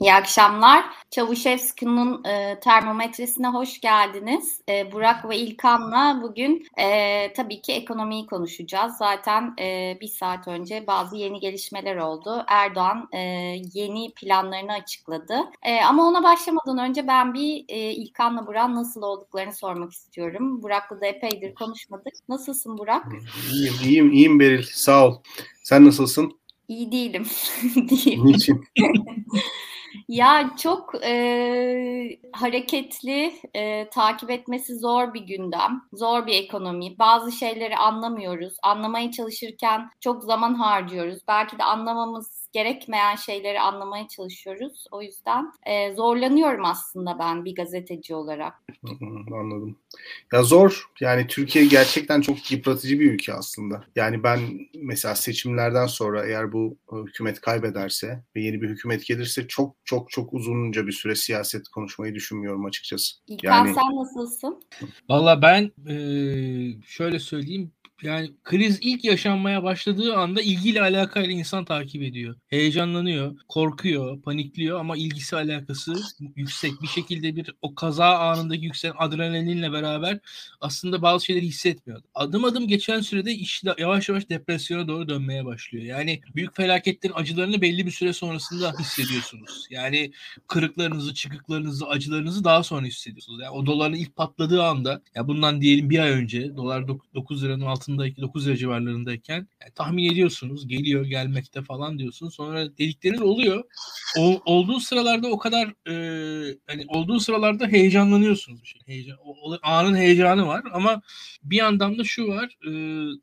İyi akşamlar. Çavuşevski'nin e, termometresine hoş geldiniz. E, Burak ve İlkan'la bugün e, tabii ki ekonomiyi konuşacağız. Zaten e, bir saat önce bazı yeni gelişmeler oldu. Erdoğan e, yeni planlarını açıkladı. E, ama ona başlamadan önce ben bir e, İlkan'la Burak'ın nasıl olduklarını sormak istiyorum. Burak'la da epeydir konuşmadık. Nasılsın Burak? İyiyim, iyiyim, iyiyim Beril. Sağ ol. Sen nasılsın? İyi değilim. Niçin? Ya çok e, hareketli, e, takip etmesi zor bir gündem, zor bir ekonomi. Bazı şeyleri anlamıyoruz. Anlamaya çalışırken çok zaman harcıyoruz. Belki de anlamamız gerekmeyen şeyleri anlamaya çalışıyoruz. O yüzden e, zorlanıyorum aslında ben bir gazeteci olarak. Anladım. Ya zor. Yani Türkiye gerçekten çok yıpratıcı bir ülke aslında. Yani ben mesela seçimlerden sonra eğer bu hükümet kaybederse ve yeni bir hükümet gelirse çok çok çok uzunca bir süre siyaset konuşmayı düşünmüyorum açıkçası. İlkan yani... sen nasılsın? Valla ben e, şöyle söyleyeyim yani kriz ilk yaşanmaya başladığı anda ilgiyle alakayla insan takip ediyor. Heyecanlanıyor, korkuyor, panikliyor ama ilgisi alakası yüksek. Bir şekilde bir o kaza anındaki yükselen adrenalinle beraber aslında bazı şeyleri hissetmiyor. Adım adım geçen sürede iş yavaş yavaş depresyona doğru dönmeye başlıyor. Yani büyük felaketlerin acılarını belli bir süre sonrasında hissediyorsunuz. Yani kırıklarınızı, çıkıklarınızı, acılarınızı daha sonra hissediyorsunuz. Yani o doların ilk patladığı anda ya bundan diyelim bir ay önce dolar 9 liranın altında altındaki 9 lira civarlarındayken yani tahmin ediyorsunuz geliyor gelmekte falan diyorsunuz. Sonra dedikleriniz oluyor. O, olduğu sıralarda o kadar e, hani olduğu sıralarda heyecanlanıyorsunuz. Şey. Heyecan, o, anın heyecanı var ama bir yandan da şu var e,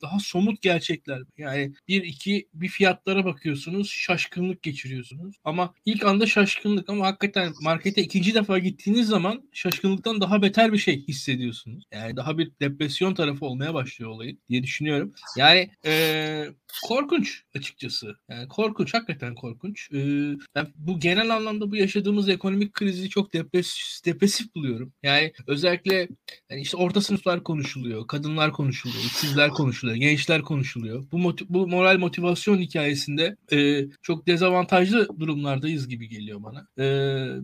daha somut gerçekler. Yani bir iki bir fiyatlara bakıyorsunuz şaşkınlık geçiriyorsunuz. Ama ilk anda şaşkınlık ama hakikaten markete ikinci defa gittiğiniz zaman şaşkınlıktan daha beter bir şey hissediyorsunuz. Yani daha bir depresyon tarafı olmaya başlıyor olayın diye düşünüyorum. Yani e, korkunç açıkçası. Yani korkunç, hakikaten korkunç. E, ben bu genel anlamda bu yaşadığımız ekonomik krizi çok depresif, depresif buluyorum. Yani özellikle yani işte orta sınıflar konuşuluyor, kadınlar konuşuluyor, işsizler konuşuluyor, gençler konuşuluyor. Bu motiv, bu moral motivasyon hikayesinde e, çok dezavantajlı durumlardayız gibi geliyor bana. E,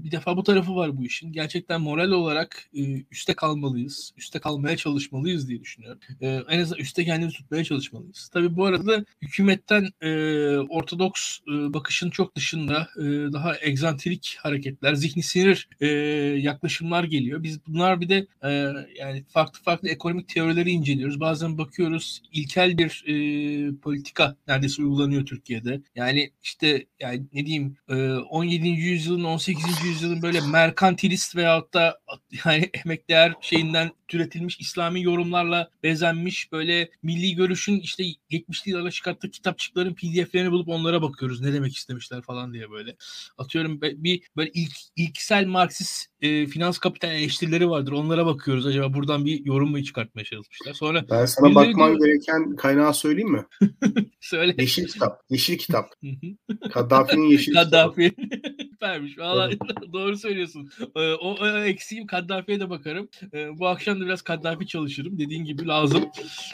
bir defa bu tarafı var bu işin. Gerçekten moral olarak e, üste kalmalıyız, üste kalmaya çalışmalıyız diye düşünüyorum. E, en azından üste işte kendimizi tutmaya çalışmalıyız. Tabii bu arada hükümetten e, ortodoks e, bakışın çok dışında e, daha egzantrik hareketler, zihni sinir e, yaklaşımlar geliyor. Biz bunlar bir de e, yani farklı farklı ekonomik teorileri inceliyoruz. Bazen bakıyoruz ilkel bir e, politika neredeyse uygulanıyor Türkiye'de. Yani işte yani ne diyeyim e, 17. yüzyılın 18. yüzyılın böyle merkantilist veyahut da yani emek değer şeyinden türetilmiş İslami yorumlarla bezenmiş böyle milli görüşün işte 70'li yıllara çıkarttığı kitapçıkların pdf'lerini bulup onlara bakıyoruz. Ne demek istemişler falan diye böyle. Atıyorum bir böyle ilk ilksel Marksist e, finans kapital eleştirileri vardır. Onlara bakıyoruz. Acaba buradan bir yorum mu çıkartmaya çalışmışlar. Sonra ben sana bakman diyor... gereken kaynağı söyleyeyim mi? Söyle. Yeşil kitap. Yeşil kitap. Kaddafi'nin yeşil Kaddafi. Süpermiş. Valla doğru söylüyorsun. O, o, o eksiğim Kaddafi'ye de bakarım. E, bu akşam da biraz Kaddafi çalışırım. Dediğin gibi lazım.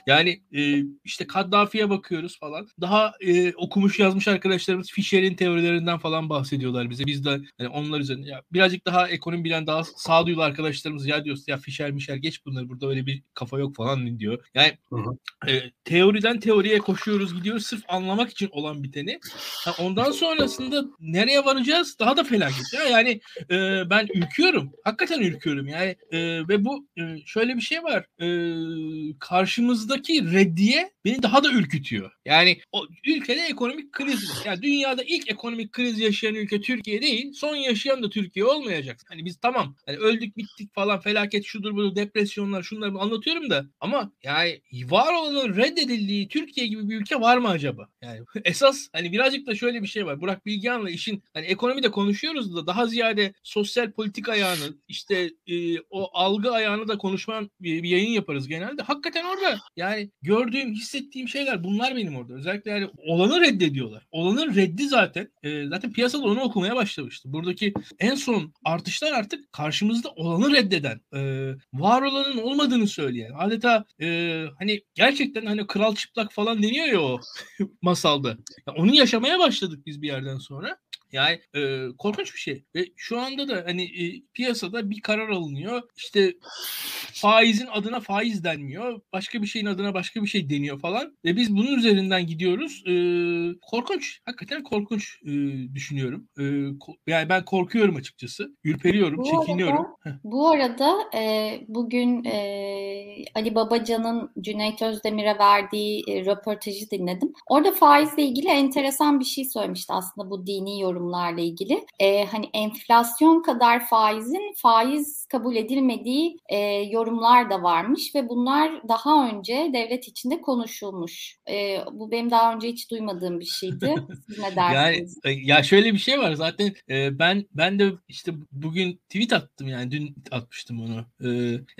Yani e, işte Kaddafi'ye bakıyoruz falan. Daha e, okumuş yazmış arkadaşlarımız Fischer'in teorilerinden falan bahsediyorlar bize. Biz de yani onlar üzerine ya birazcık daha ekonomi bilen daha sağduyulu arkadaşlarımız ya diyoruz ya Fischer Mişer geç bunları burada öyle bir kafa yok falan diyor. Yani hı hı. E, teoriden teoriye koşuyoruz gidiyoruz sırf anlamak için olan biteni. Ha, ondan sonrasında nereye varacağız? Daha da felaket ya. Yani e, ben ürküyorum. Hakikaten ürküyorum. Yani e, ve bu e, şöyle bir şey var. E, karşımızdaki reddiye beni daha da ürkütüyor. Yani o ülkede ekonomik kriz var. Yani dünyada ilk ekonomik kriz yaşayan ülke Türkiye değil. Son yaşayan da Türkiye olmayacak. Hani biz tamam hani öldük bittik falan felaket şudur budur depresyonlar şunları anlatıyorum da ama yani var olanın reddedildiği Türkiye gibi bir ülke var mı acaba? Yani esas hani birazcık da şöyle bir şey var. Burak Bilgehan'la işin hani ekonomide konuşuyoruz da daha ziyade sosyal politik ayağını işte e, o algı ayağını da konuşman bir, bir yayın yaparız genelde. Hakikaten orada yani gördüğüm, hissettiğim şeyler bunlar benim orada. Özellikle yani olanı reddediyorlar. Olanın reddi zaten. E, zaten piyasada onu okumaya başlamıştı. Buradaki en son artışlar artık karşımızda olanı reddeden, e, var olanın olmadığını söyleyen. Adeta e, hani gerçekten hani kral çıplak falan deniyor ya o masalda. Yani onu yaşamaya başladık biz bir yerden sonra. Yani e, korkunç bir şey. Ve şu anda da hani e, piyasada bir karar alınıyor. İşte faizin adına faiz denmiyor. Başka bir şeyin adına başka bir şey deniyor falan. Ve biz bunun üzerinden gidiyoruz. E, korkunç. Hakikaten korkunç e, düşünüyorum. E, ko- yani ben korkuyorum açıkçası. Ürperiyorum, Bu çekiniyorum. arada, bu arada e, bugün e, Ali Babacan'ın Cüneyt Özdemir'e verdiği e, röportajı dinledim. Orada faizle ilgili enteresan bir şey söylemişti aslında bu dini yorumlarla ilgili. E, hani enflasyon kadar faizin faiz kabul edilmediği e, yorumlar da varmış ve bunlar daha önce devlet içinde konuşulmuş. E, bu benim daha önce hiç duymadığım bir şeydi. Siz ne dersiniz? Yani, ya şöyle bir şey var zaten e, ben ben de işte bugün tweet attım yani dün atmıştım onu.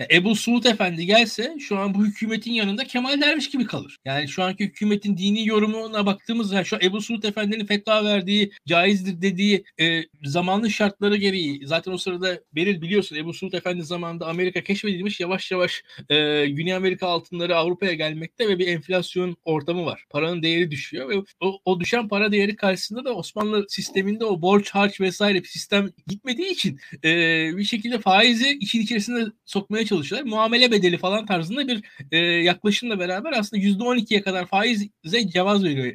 E, Ebu Suud Efendi gelse şu an bu hükümetin yanında Kemal Derviş gibi kalır. Yani şu anki hükümetin dini yorumuna baktığımız yani şu Ebu Suud Efendi'nin fetva verdiği caizdir dediği e, zamanlı şartları gereği zaten o sırada Beril biliyorsun Ebu Suud Efendi zamanında Amerika keşfedilmiş yavaş yavaş e, Güney Amerika altınları Avrupa'ya gelmekte ve bir enflasyon ortamı var. Paranın değeri düşüyor ve o, o düşen para değeri karşısında da Osmanlı sisteminde o borç harç vesaire sistem gitmediği için e, bir şekilde faizi işin içerisinde sokmaya çalışıyorlar. Muamele bedeli falan tarzında bir e, yaklaşımla beraber aslında %12'ye kadar faize cevaz veriyor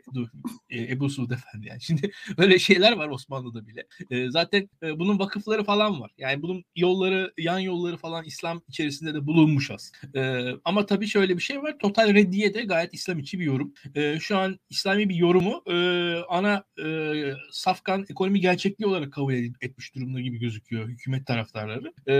e, Ebu Suud Efendi. Yani şimdi böyle şeyler var Osmanlı'da bile. E, zaten e, bunun vakıfları falan var. Yani bunun yolları, yan yolları falan İslam içerisinde de bulunmuş az. E, ama tabii şöyle bir şey var. Total reddiye de gayet İslam içi bir yorum. E, şu an İslami bir yorumu e, ana e, safkan ekonomi gerçekliği olarak kabul etmiş durumda gibi gözüküyor hükümet taraftarları. E,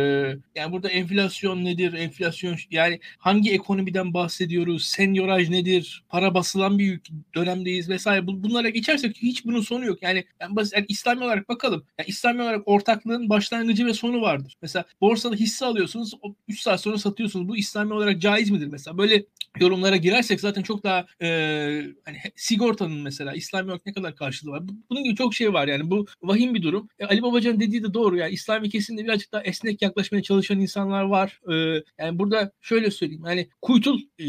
yani burada enflasyon nedir? Enflasyon yani hangi ekonomiden bahsediyoruz? Senyoraj nedir? Para basılan bir dönemdeyiz vesaire. Bunlara geçersek hiç bunun sonu yok. Yani, yani, basit, yani İslami olarak bakalım. Yani İslami olarak ortaklığın başlangıcı ve sonu vardır. Mesela borsada hisse alıyorsunuz, 3 saat sonra satıyorsunuz. Bu İslami olarak caiz midir mesela? Böyle yorumlara girersek zaten çok daha e, hani sigortanın mesela İslami olarak ne kadar karşılığı var. Bunun gibi çok şey var yani bu vahim bir durum. E, Ali Babacan dediği de doğru yani İslami kesimde birazcık daha esnek yaklaşmaya çalışan insanlar var. E, yani burada şöyle söyleyeyim yani Kuytul e,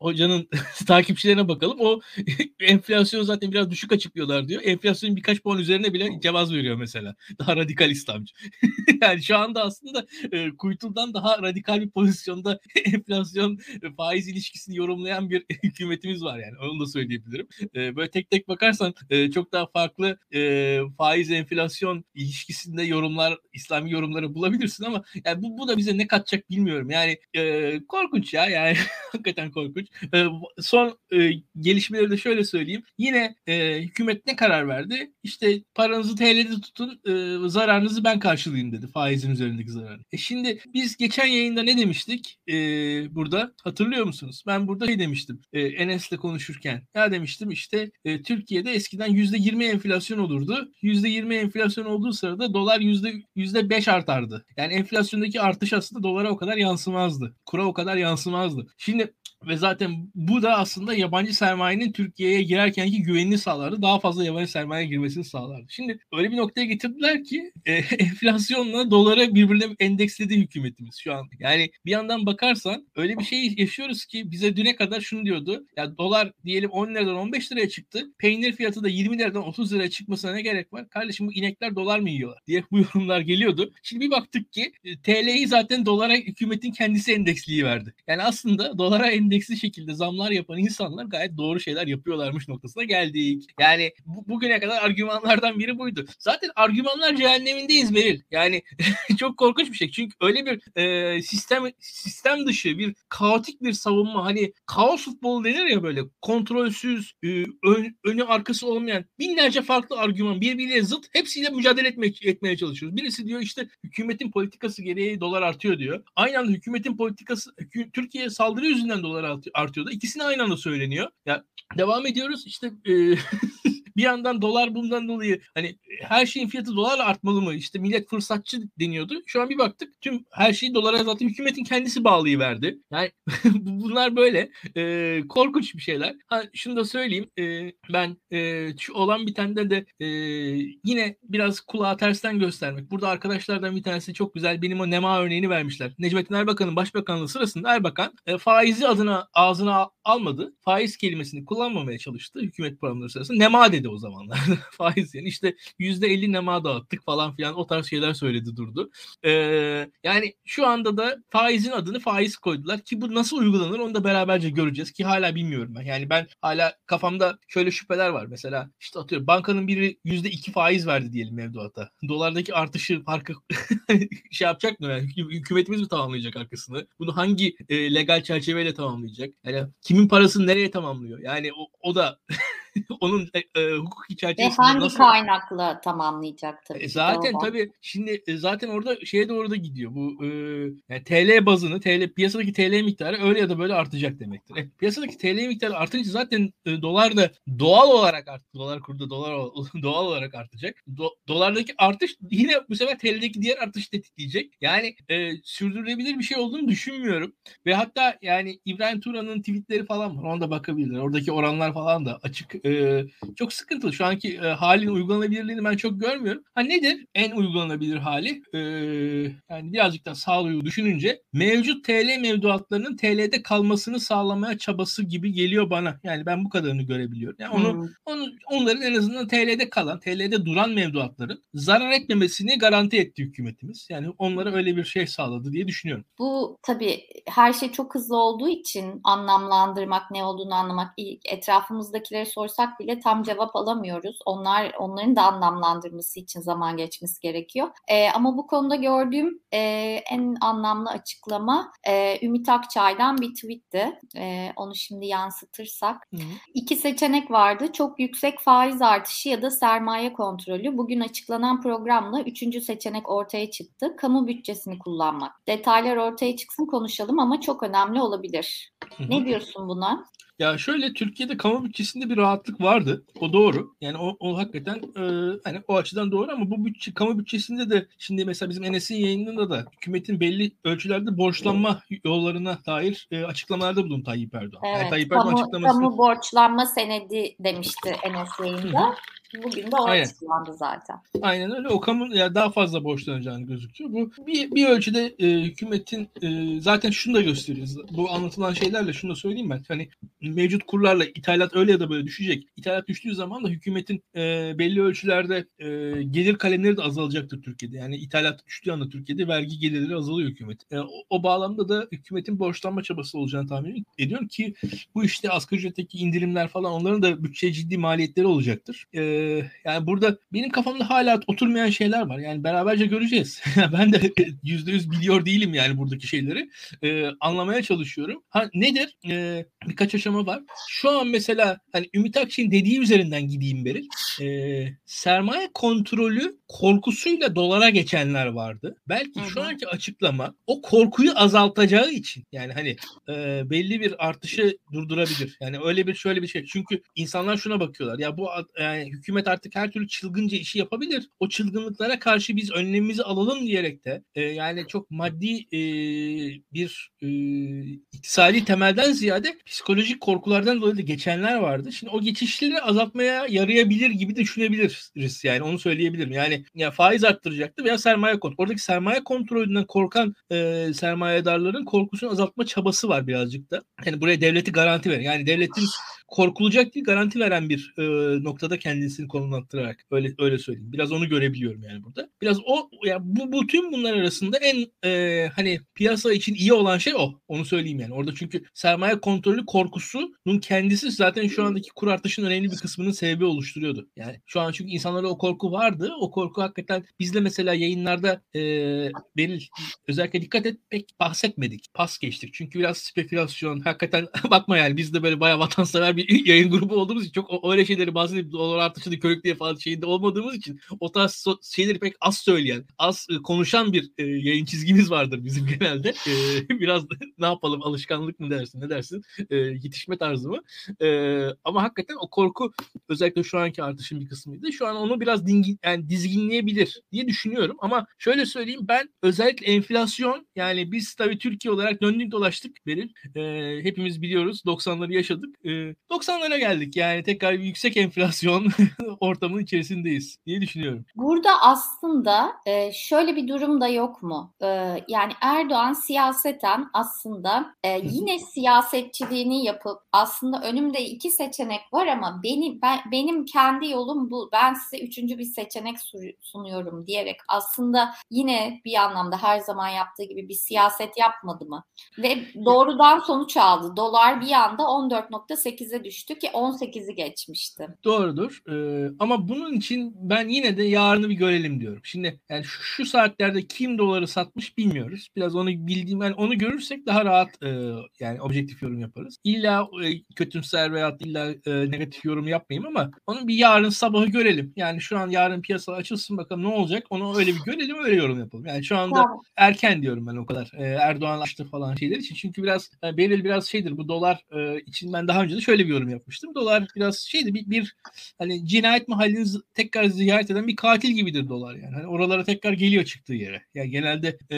hocanın takipçilerine bakalım. O enflasyon zaten biraz düşük açıklıyorlar diyor. Enflasyonun birkaç puan üzerine bile cevaz veriyor mesela. Daha radikal İslamcı. yani şu anda aslında e, Kuytul'dan daha radikal bir pozisyonda enflasyon faiz ilişkisini yorumlayan bir hükümetimiz var yani. Onu da söyleyebilirim. E, böyle tek tek bakarsan e, çok daha farklı e, faiz enflasyon ilişkisinde yorumlar, İslami yorumları bulabilirsin ama yani bu, bu da bize ne katacak bilmiyorum. Yani e, korkunç ya yani hakikaten korkunç. E, son e, gelişmeleri de şöyle söyleyeyim. Yine e, hükümet ne karar verdi? İşte paranızı TL'de tutun, e, zararınızı ben karşılayayım dedi. Faizin üzerindeki zararı. E şimdi biz geçen yayında ne demiştik e, burada? Hatırlıyor musunuz? Ben burada şey demiştim. E, Enes'le konuşurken. Ya demiştim işte e, Türkiye'de eskiden %20 enflasyon olurdu. %20 enflasyon olduğu sırada dolar yüzde 5 artardı. Yani enflasyondaki artış aslında dolara o kadar yansımazdı. Kura o kadar yansımazdı. Şimdi ve zaten bu da aslında yabancı sermayenin Türkiye'ye girerkenki güvenini sağlardı. Daha fazla yabancı sermaye girmesini sağlardı. Şimdi öyle bir noktaya getirdiler ki e, enflasyonla dolara birbirine endeksledi hükümetimiz şu an. Yani bir yandan bakarsan öyle bir şey yaşıyoruz ki bize düne kadar şunu diyordu. Ya dolar diyelim 10 liradan 15 liraya çıktı. Peynir fiyatı da 20 liradan 30 liraya çıkmasına ne gerek var? Kardeşim bu inekler dolar mı yiyorlar diye bu yorumlar geliyordu. Şimdi bir baktık ki e, TL'yi zaten dolara hükümetin kendisi endeksliği verdi. Yani aslında dolara endeks endeksli şekilde zamlar yapan insanlar gayet doğru şeyler yapıyorlarmış noktasına geldik. Yani bu, bugüne kadar argümanlardan biri buydu. Zaten argümanlar cehennemindeyiz Beril. Yani çok korkunç bir şey. Çünkü öyle bir e, sistem sistem dışı bir kaotik bir savunma hani kaos futbolu denir ya böyle kontrolsüz e, ön, önü arkası olmayan binlerce farklı argüman birbiriyle zıt hepsiyle mücadele etmek, etmeye çalışıyoruz. Birisi diyor işte hükümetin politikası gereği dolar artıyor diyor. Aynı anda hükümetin politikası Türkiye saldırı yüzünden dolar artıyordu. İkisini aynı anda söyleniyor. Ya devam ediyoruz işte e, bir yandan dolar bundan dolayı hani her şeyin fiyatı dolarla artmalı mı? İşte millet fırsatçı deniyordu. Şu an bir baktık tüm her şeyi dolara zaten hükümetin kendisi bağlayıverdi. Yani bunlar böyle e, korkunç bir şeyler. Ha, şunu da söyleyeyim. E, ben e, şu olan bir tane de e, yine biraz kulağa tersten göstermek. Burada arkadaşlardan bir tanesi çok güzel benim o Nema örneğini vermişler. Necmettin Erbakan'ın başbakanlığı sırasında Erbakan e, faizi adına ağzına almadı. Faiz kelimesini kullanmamaya çalıştı hükümet programları sırasında. Nema dedi dedi o zamanlar. faiz yani işte %50 nema dağıttık falan filan o tarz şeyler söyledi durdu. Ee, yani şu anda da faizin adını faiz koydular ki bu nasıl uygulanır onu da beraberce göreceğiz ki hala bilmiyorum ben. Yani ben hala kafamda şöyle şüpheler var. Mesela işte atıyorum bankanın biri %2 faiz verdi diyelim mevduata. Dolardaki artışı farkı şey yapacak mı? Yani hükümetimiz mi tamamlayacak arkasını? Bunu hangi e, legal çerçeveyle tamamlayacak? Yani kimin parasını nereye tamamlıyor? Yani o, o da onun e, e, hukuki çerçevesinde Ve hangi nasıl... kaynakla tamamlayacak tabii. E, zaten tabii şimdi e, zaten orada şeye doğru da gidiyor. Bu e, yani TL bazını, TL piyasadaki TL miktarı öyle ya da böyle artacak demektir. E, piyasadaki TL miktarı artınca zaten e, dolar da doğal olarak art dolar kurda dolar doğal olarak artacak. Do, dolardaki artış yine bu sefer TL'deki diğer artış tetikleyecek. Yani e, sürdürülebilir bir şey olduğunu düşünmüyorum. Ve hatta yani İbrahim Turan'ın tweetleri falan var. Ona da bakabilirler. Oradaki oranlar falan da açık e, çok sıkıntılı. Şu anki e, halin uygulanabilirliğini ben çok görmüyorum. Ha nedir en uygulanabilir hali? E, yani birazcık da sağlığı düşününce mevcut TL mevduatlarının TL'de kalmasını sağlamaya çabası gibi geliyor bana. Yani ben bu kadarını görebiliyorum. Yani onu, hmm. onu onların en azından TL'de kalan, TL'de duran mevduatların zarar etmemesini garanti etti hükümetimiz. Yani onlara öyle bir şey sağladı diye düşünüyorum. Bu tabii her şey çok hızlı olduğu için anlamlandırmak, ne olduğunu anlamak, etrafımızdakilere sor sorsak bile tam cevap alamıyoruz. Onlar onların da anlamlandırması için zaman geçmesi gerekiyor. E, ama bu konuda gördüğüm e, en anlamlı açıklama e, Ümit Akçay'dan bir tweetti. E, onu şimdi yansıtırsak. Hı. İki seçenek vardı. Çok yüksek faiz artışı ya da sermaye kontrolü. Bugün açıklanan programla üçüncü seçenek ortaya çıktı. Kamu bütçesini kullanmak. Detaylar ortaya çıksın konuşalım ama çok önemli olabilir. Hı hı. Ne diyorsun buna? Ya şöyle Türkiye'de kamu bütçesinde bir rahatlık vardı. O doğru. Yani o, o hakikaten e, hani o açıdan doğru ama bu bütçe kamu bütçesinde de şimdi mesela bizim Enes'in yayınında da hükümetin belli ölçülerde borçlanma yollarına dair e, açıklamalarda bulundu Tayyip Erdoğan. Evet, yani Tayyip Erdoğan kamu, açıklaması... kamu borçlanma senedi demişti Enes yayında. Bugün de o Aynen. açıklandı zaten. Aynen öyle. O kamu ya daha fazla borçlanacağını gözüküyor. Bu bir, bir ölçüde e, hükümetin e, zaten şunu da gösteriyor. Bu anlatılan şeylerle şunu da söyleyeyim ben. Hani mevcut kurlarla ithalat öyle ya da böyle düşecek. İthalat düştüğü zaman da hükümetin e, belli ölçülerde e, gelir kalemleri de azalacaktır Türkiye'de. Yani ithalat düştüğü anda Türkiye'de vergi gelirleri azalıyor hükümet. E, o, o bağlamda da hükümetin borçlanma çabası olacağını tahmin ediyorum ki bu işte asgari ücretteki indirimler falan onların da bütçe ciddi maliyetleri olacaktır. E, yani burada benim kafamda hala oturmayan şeyler var. Yani beraberce göreceğiz. ben de yüzde yüz biliyor değilim yani buradaki şeyleri. E, anlamaya çalışıyorum. Ha nedir? E, birkaç aşama var. Şu an mesela hani Ümit Akçay'ın dediği üzerinden gideyim Beril. E, sermaye kontrolü korkusuyla dolara geçenler vardı. Belki Hı-hı. şu anki açıklama o korkuyu azaltacağı için yani hani e, belli bir artışı durdurabilir. Yani öyle bir şöyle bir şey. Çünkü insanlar şuna bakıyorlar. Ya bu yani hükümet artık her türlü çılgınca işi yapabilir. O çılgınlıklara karşı biz önlemimizi alalım diyerek de e, yani çok maddi e, bir e, iktisadi temelden ziyade psikolojik korkulardan dolayı da geçenler vardı. Şimdi o geçişleri azaltmaya yarayabilir gibi düşünebiliriz. Yani onu söyleyebilirim. Yani ya faiz arttıracaktı veya sermaye kontrolü. Oradaki sermaye kontrolünden korkan e, sermayedarların korkusunu azaltma çabası var birazcık da. Yani buraya devleti garanti ver. Yani devletin korkulacak değil garanti veren bir e, noktada kendisini konumlandırarak öyle öyle söyleyeyim. Biraz onu görebiliyorum yani burada. Biraz o ya bu, bu tüm bunlar arasında en e, hani piyasa için iyi olan şey o. Onu söyleyeyim yani. Orada çünkü sermaye kontrolü korkusunun kendisi zaten şu andaki kur artışının önemli bir kısmının sebebi oluşturuyordu. Yani şu an çünkü insanlara o korku vardı. O korku hakikaten bizle mesela yayınlarda e, Beril özellikle dikkat et pek bahsetmedik. Pas geçtik. Çünkü biraz spekülasyon hakikaten bakma yani biz de böyle bayağı vatansever bir bir yayın grubu olduğumuz için çok öyle şeyleri bahsedip dolar artışını körüklüğe falan şeyinde olmadığımız için o tarz şeyleri pek az söyleyen, az e, konuşan bir e, yayın çizgimiz vardır bizim genelde. E, biraz da, ne yapalım alışkanlık mı dersin ne dersin e, yetişme tarzı mı? E, ama hakikaten o korku özellikle şu anki artışın bir kısmıydı. Şu an onu biraz dingin, yani dizginleyebilir diye düşünüyorum ama şöyle söyleyeyim ben özellikle enflasyon yani biz tabii Türkiye olarak döndük dolaştık Beril. E, hepimiz biliyoruz 90'ları yaşadık. E, 90'lara geldik yani tekrar bir yüksek enflasyon ortamının içerisindeyiz diye düşünüyorum. Burada aslında e, şöyle bir durum da yok mu? E, yani Erdoğan siyaseten aslında e, yine siyasetçiliğini yapıp aslında önümde iki seçenek var ama benim ben, benim kendi yolum bu. Ben size üçüncü bir seçenek sunuyorum diyerek aslında yine bir anlamda her zaman yaptığı gibi bir siyaset yapmadı mı? Ve doğrudan sonuç aldı. Dolar bir anda 14.8'e düştü ki 18'i geçmişti. Doğrudur. Ee, ama bunun için ben yine de yarını bir görelim diyorum. Şimdi yani şu, şu saatlerde kim doları satmış bilmiyoruz. Biraz onu bildiğim yani onu görürsek daha rahat e, yani objektif yorum yaparız. İlla e, kötümser veya illa e, negatif yorum yapmayayım ama onu bir yarın sabahı görelim. Yani şu an yarın piyasa açılsın bakalım ne olacak onu öyle bir görelim öyle yorum yapalım. Yani şu anda tamam. erken diyorum ben o kadar. E, Erdoğan açtı falan şeyler için. Çünkü biraz e, Beril biraz şeydir bu dolar e, için ben daha önce de şöyle bir yorum yapmıştım. Dolar biraz şeydi bir, bir hani cinayet mahallini tekrar ziyaret eden bir katil gibidir dolar yani. Hani oralara tekrar geliyor çıktığı yere. Yani genelde e,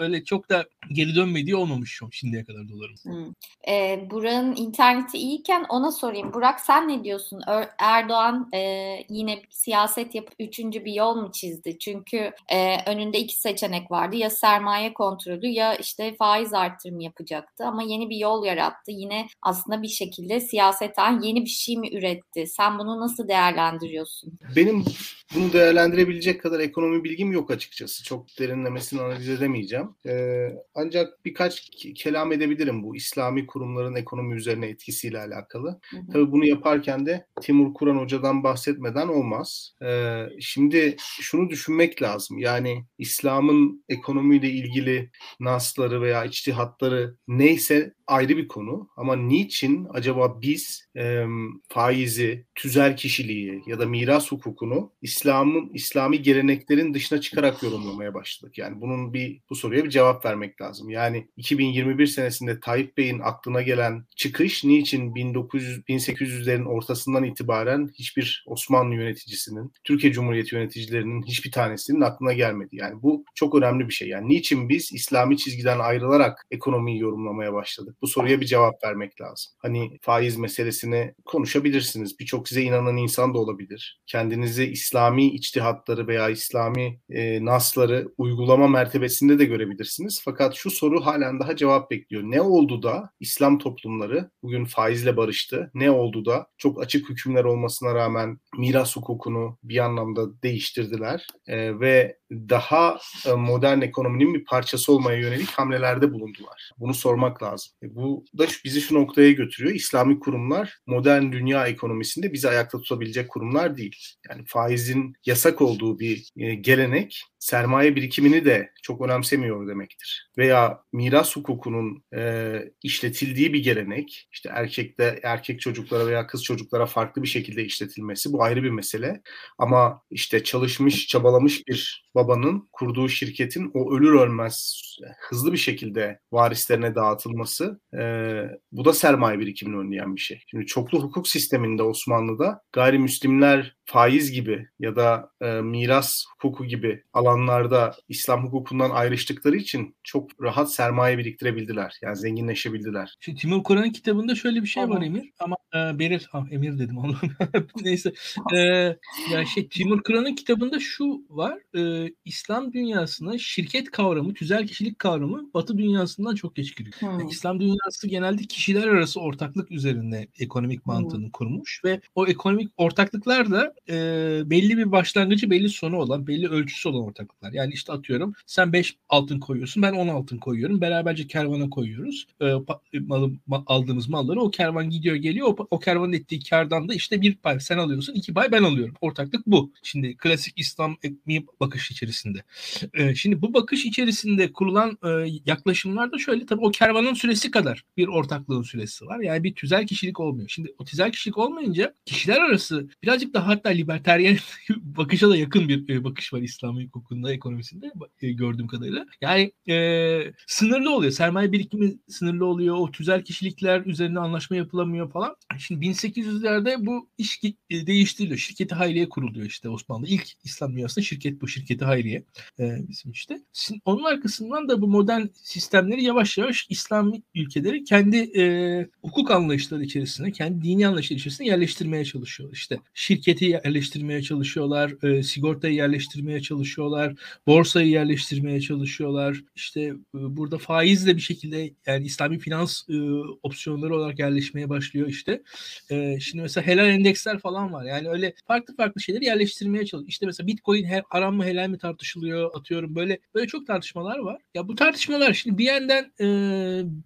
öyle çok da geri dönmediği olmamış şimdiye kadar doların. Hmm. E, Burak'ın interneti iyiyken ona sorayım. Burak sen ne diyorsun? Erdoğan e, yine siyaset yapıp üçüncü bir yol mu çizdi? Çünkü e, önünde iki seçenek vardı. Ya sermaye kontrolü ya işte faiz artırımı yapacaktı. Ama yeni bir yol yarattı. Yine aslında bir şekilde siyaseten yeni bir şey mi üretti? Sen bunu nasıl değerlendiriyorsun? Benim bunu değerlendirebilecek kadar ekonomi bilgim yok açıkçası. Çok derinlemesine analiz edemeyeceğim. Ee, ancak birkaç kelam edebilirim bu İslami kurumların ekonomi üzerine etkisiyle alakalı. Hı hı. Tabii bunu yaparken de Timur Kur'an Hoca'dan bahsetmeden olmaz. Ee, şimdi şunu düşünmek lazım. Yani İslam'ın ekonomiyle ilgili nasları veya içtihatları neyse ayrı bir konu. Ama niçin acaba biz e, faizi, tüzel kişiliği ya da miras hukukunu İslam'ın İslami geleneklerin dışına çıkarak yorumlamaya başladık. Yani bunun bir bu soruya bir cevap vermek lazım. Yani 2021 senesinde Tayyip Bey'in aklına gelen çıkış niçin 1900 1800'lerin ortasından itibaren hiçbir Osmanlı yöneticisinin, Türkiye Cumhuriyeti yöneticilerinin hiçbir tanesinin aklına gelmedi. Yani bu çok önemli bir şey. Yani niçin biz İslami çizgiden ayrılarak ekonomiyi yorumlamaya başladık? Bu soruya bir cevap vermek lazım. Hani faiz meselesini konuşabilirsiniz. Birçok size inanan insan da olabilir. Kendinizi İslami içtihatları veya İslami e, nasları uygulama mertebesinde de görebilirsiniz. Fakat şu soru halen daha cevap bekliyor. Ne oldu da İslam toplumları bugün faizle barıştı? Ne oldu da çok açık hükümler olmasına rağmen miras hukukunu bir anlamda değiştirdiler e, ve daha e, modern ekonominin bir parçası olmaya yönelik hamlelerde bulundular. Bunu sormak lazım. E, bu da bizi şu noktaya götürüyor. İslami kurumlar modern dünya ekonomisinde bizi ayakta tutabilecek kurumlar değil. Yani faizin yasak olduğu bir e, gelenek sermaye birikimini de çok önemsemiyor demektir. Veya miras hukukunun e, işletildiği bir gelenek, işte erkekte erkek çocuklara veya kız çocuklara farklı bir şekilde işletilmesi bu ayrı bir mesele. Ama işte çalışmış, çabalamış bir babanın kurduğu şirketin o ölür ölmez hızlı bir şekilde varislerine dağıtılması e, bu da sermaye birikimini önleyen bir şey. Şimdi çoklu hukuk sisteminde Osmanlı'da gayrimüslimler faiz gibi ya da e, miras hukuku gibi alanlarda İslam hukukundan ayrıştıkları için çok rahat sermaye biriktirebildiler. Yani zenginleşebildiler. Şimdi Timur Kur'an'ın kitabında şöyle bir şey Ama... var Emir ama e, Beril, ha, Emir dedim onu. Neyse. E, ya şey Timur Kur'an'ın kitabında şu var. E, İslam dünyasına şirket kavramı, tüzel kişilik kavramı Batı dünyasından çok geç giriyor. Hmm. Yani İslam dünyası genelde kişiler arası ortaklık üzerine ekonomik mantığını hmm. kurmuş ve o ekonomik ortaklıklar da e, belli bir başlangıcı belli sonu olan belli ölçüsü olan ortaklıklar. Yani işte atıyorum sen 5 altın koyuyorsun ben 10 altın koyuyorum. Beraberce kervana koyuyoruz. E, malı, ma, aldığımız malları o kervan gidiyor geliyor. O, o kervanın ettiği kardan da işte bir pay sen alıyorsun iki pay ben alıyorum. Ortaklık bu. Şimdi klasik İslam ekmeği bakış içerisinde. E, şimdi bu bakış içerisinde kurulan e, yaklaşımlar da şöyle tabii o kervanın süresi kadar bir ortaklığın süresi var. Yani bir tüzel kişilik olmuyor. Şimdi o tüzel kişilik olmayınca kişiler arası birazcık daha hatta liberteryen bakışa da yakın bir e, bakış var İslam hukukunda, ekonomisinde e, gördüğüm kadarıyla. Yani e, sınırlı oluyor. Sermaye birikimi sınırlı oluyor. O tüzel kişilikler üzerine anlaşma yapılamıyor falan. Şimdi 1800'lerde bu iş e, değiştiriliyor. Şirketi hayliye kuruluyor işte Osmanlı. İlk İslam dünyasında şirket bu. Şirketi Hazreti Hayriye e, bizim işte. Onun arkasından da bu modern sistemleri yavaş yavaş İslami ülkeleri kendi e, hukuk anlayışları içerisinde, kendi dini anlayışları içerisinde yerleştirmeye çalışıyor. İşte şirketi yerleştirmeye çalışıyorlar, e, sigortayı yerleştirmeye çalışıyorlar, borsayı yerleştirmeye çalışıyorlar. İşte e, burada faizle bir şekilde yani İslami finans e, opsiyonları olarak yerleşmeye başlıyor işte. E, şimdi mesela helal endeksler falan var. Yani öyle farklı farklı şeyleri yerleştirmeye çalışıyor. İşte mesela Bitcoin he, haram mı helal mi tartışılıyor atıyorum. Böyle böyle çok tartışmalar var. Ya bu tartışmalar şimdi bir yandan e,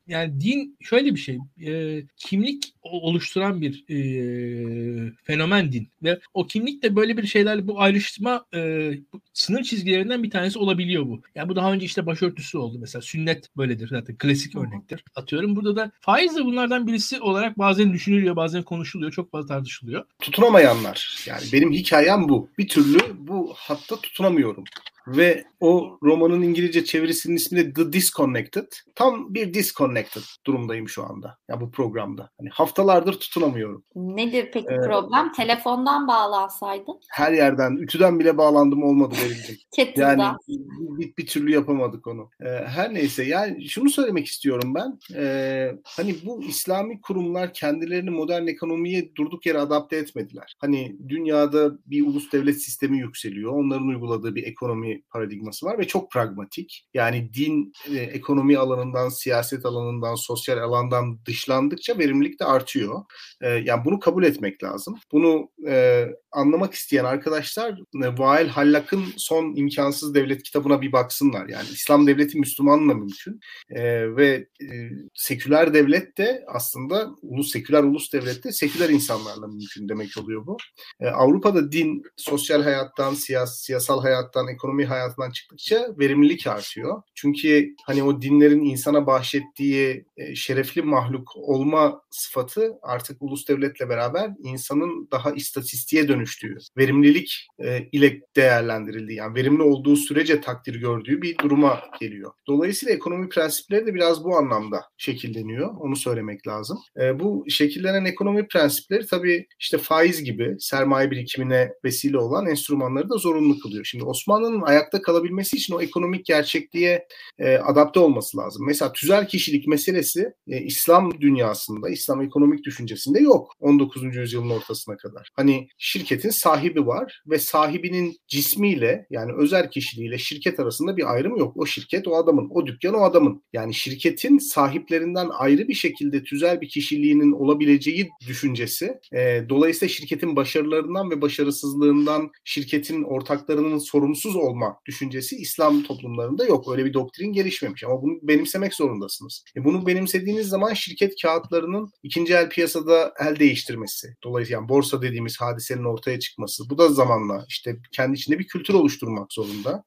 yani din şöyle bir şey. E, kimlik oluşturan bir e, fenomen din ve o kimlik de böyle bir şeylerle bu ayrıştırma e, sınır çizgilerinden bir tanesi olabiliyor bu. Yani bu daha önce işte başörtüsü oldu mesela sünnet böyledir zaten klasik örnektir. Atıyorum burada da faiz de bunlardan birisi olarak bazen düşünülüyor bazen konuşuluyor çok fazla tartışılıyor. Tutunamayanlar yani benim hikayem bu. Bir türlü bu hatta tutunamıyorum grupo. Ve o romanın İngilizce çevirisinin ismi de The Disconnected. Tam bir disconnected durumdayım şu anda. Ya bu programda. Hani haftalardır tutunamıyorum. Nedir peki ee, problem? Telefondan bağlansaydın? Her yerden, ütüden bile bağlandım olmadı verildi. yani bir, bir türlü yapamadık onu. Ee, her neyse yani şunu söylemek istiyorum ben. Ee, hani bu İslami kurumlar kendilerini modern ekonomiye durduk yere adapte etmediler. Hani dünyada bir ulus devlet sistemi yükseliyor. Onların uyguladığı bir ekonomi paradigması var ve çok pragmatik. Yani din, e, ekonomi alanından, siyaset alanından, sosyal alandan dışlandıkça verimlilik de artıyor. E, yani bunu kabul etmek lazım. Bunu e, anlamak isteyen arkadaşlar e, Vail Hallak'ın son imkansız devlet kitabına bir baksınlar. Yani İslam devleti Müslümanla mümkün e, ve e, seküler devlet de aslında ulus seküler ulus devlet de seküler insanlarla mümkün demek oluyor bu. E, Avrupa'da din sosyal hayattan, siyas siyasal hayattan, ekonomi hayatından çıktıkça verimlilik artıyor. Çünkü hani o dinlerin insana bahşettiği e, şerefli mahluk olma sıfatı artık ulus devletle beraber insanın daha istatistiğe dönüştüğü, verimlilik e, ile değerlendirildiği yani verimli olduğu sürece takdir gördüğü bir duruma geliyor. Dolayısıyla ekonomi prensipleri de biraz bu anlamda şekilleniyor. Onu söylemek lazım. E, bu şekillenen ekonomi prensipleri tabii işte faiz gibi sermaye birikimine vesile olan enstrümanları da zorunlu kılıyor. Şimdi Osmanlı'nın ayakta kalabilmesi için o ekonomik gerçekliğe e, adapte olması lazım. Mesela tüzel kişilik meselesi e, İslam dünyasında, İslam ekonomik düşüncesinde yok 19. yüzyılın ortasına kadar. Hani şirketin sahibi var ve sahibinin cismiyle yani özel kişiliğiyle şirket arasında bir ayrım yok. O şirket o adamın, o dükkan o adamın. Yani şirketin sahiplerinden ayrı bir şekilde tüzel bir kişiliğinin olabileceği düşüncesi. E, dolayısıyla şirketin başarılarından ve başarısızlığından şirketin ortaklarının sorumsuz olma düşüncesi İslam toplumlarında yok. Öyle bir doktrin gelişmemiş ama bunu benimsemek zorundasınız. E bunu benimsediğiniz zaman şirket kağıtlarının ikinci el piyasada el değiştirmesi. Dolayısıyla yani borsa dediğimiz hadisenin ortaya çıkması. Bu da zamanla işte kendi içinde bir kültür oluşturmak zorunda.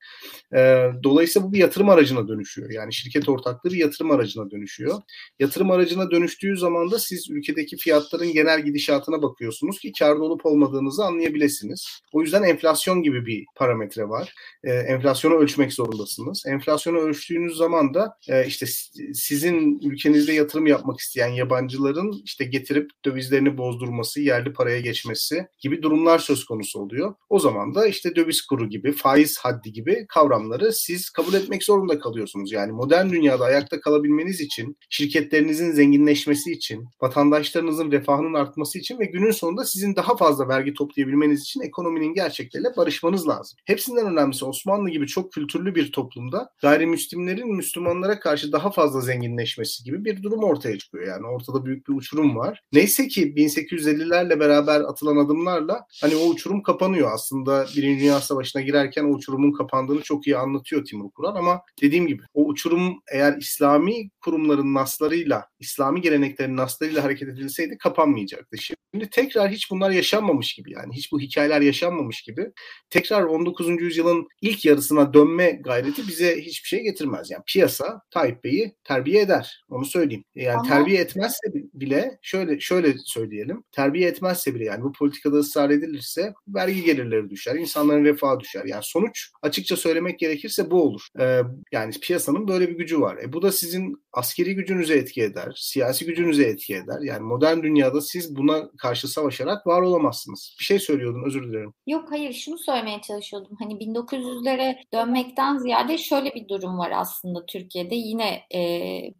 E, dolayısıyla bu bir yatırım aracına dönüşüyor. Yani şirket ortaklığı bir yatırım aracına dönüşüyor. Yatırım aracına dönüştüğü zaman da siz ülkedeki fiyatların genel gidişatına bakıyorsunuz ki karda olup olmadığınızı anlayabilirsiniz. O yüzden enflasyon gibi bir parametre var. E, enflasyonu ölçmek zorundasınız. Enflasyonu ölçtüğünüz zaman da e, işte sizin ülkenizde yatırım yapmak isteyen yabancıların işte getirip dövizlerini bozdurması, yerli paraya geçmesi gibi durumlar söz konusu oluyor. O zaman da işte döviz kuru gibi, faiz haddi gibi kavramları siz kabul etmek zorunda kalıyorsunuz. Yani modern dünyada ayakta kalabilmeniz için, şirketlerinizin zenginleşmesi için, vatandaşlarınızın refahının artması için ve günün sonunda sizin daha fazla vergi toplayabilmeniz için ekonominin gerçekleriyle barışmanız lazım. Hepsinden önemlisi Osmanlı gibi çok kültürlü bir toplumda gayrimüslimlerin Müslümanlara karşı daha fazla zenginleşmesi gibi bir durum ortaya çıkıyor. Yani ortada büyük bir uçurum var. Neyse ki 1850'lerle beraber atılan adımlarla hani o uçurum kapanıyor. Aslında Birinci Dünya Savaşı'na girerken o uçurumun kapandığını çok iyi anlatıyor Timur Kuran ama dediğim gibi o uçurum eğer İslami kurumların naslarıyla, İslami geleneklerin naslarıyla hareket edilseydi kapanmayacaktı. Şimdi tekrar hiç bunlar yaşanmamış gibi yani hiç bu hikayeler yaşanmamış gibi tekrar 19. yüzyılın ilk yarısına dönme gayreti bize hiçbir şey getirmez. Yani piyasa Tayyip Bey'i terbiye eder. Onu söyleyeyim. Yani Ama... terbiye etmezse bile şöyle şöyle söyleyelim. Terbiye etmezse bile yani bu politikada ısrar edilirse vergi gelirleri düşer. insanların refahı düşer. Yani sonuç açıkça söylemek gerekirse bu olur. Ee, yani piyasanın böyle bir gücü var. E, bu da sizin askeri gücünüze etki eder, siyasi gücünüze etki eder. Yani modern dünyada siz buna karşı savaşarak var olamazsınız. Bir şey söylüyordun özür dilerim. Yok hayır şunu söylemeye çalışıyordum. Hani 1900'lere dönmekten ziyade şöyle bir durum var aslında Türkiye'de. Yine e,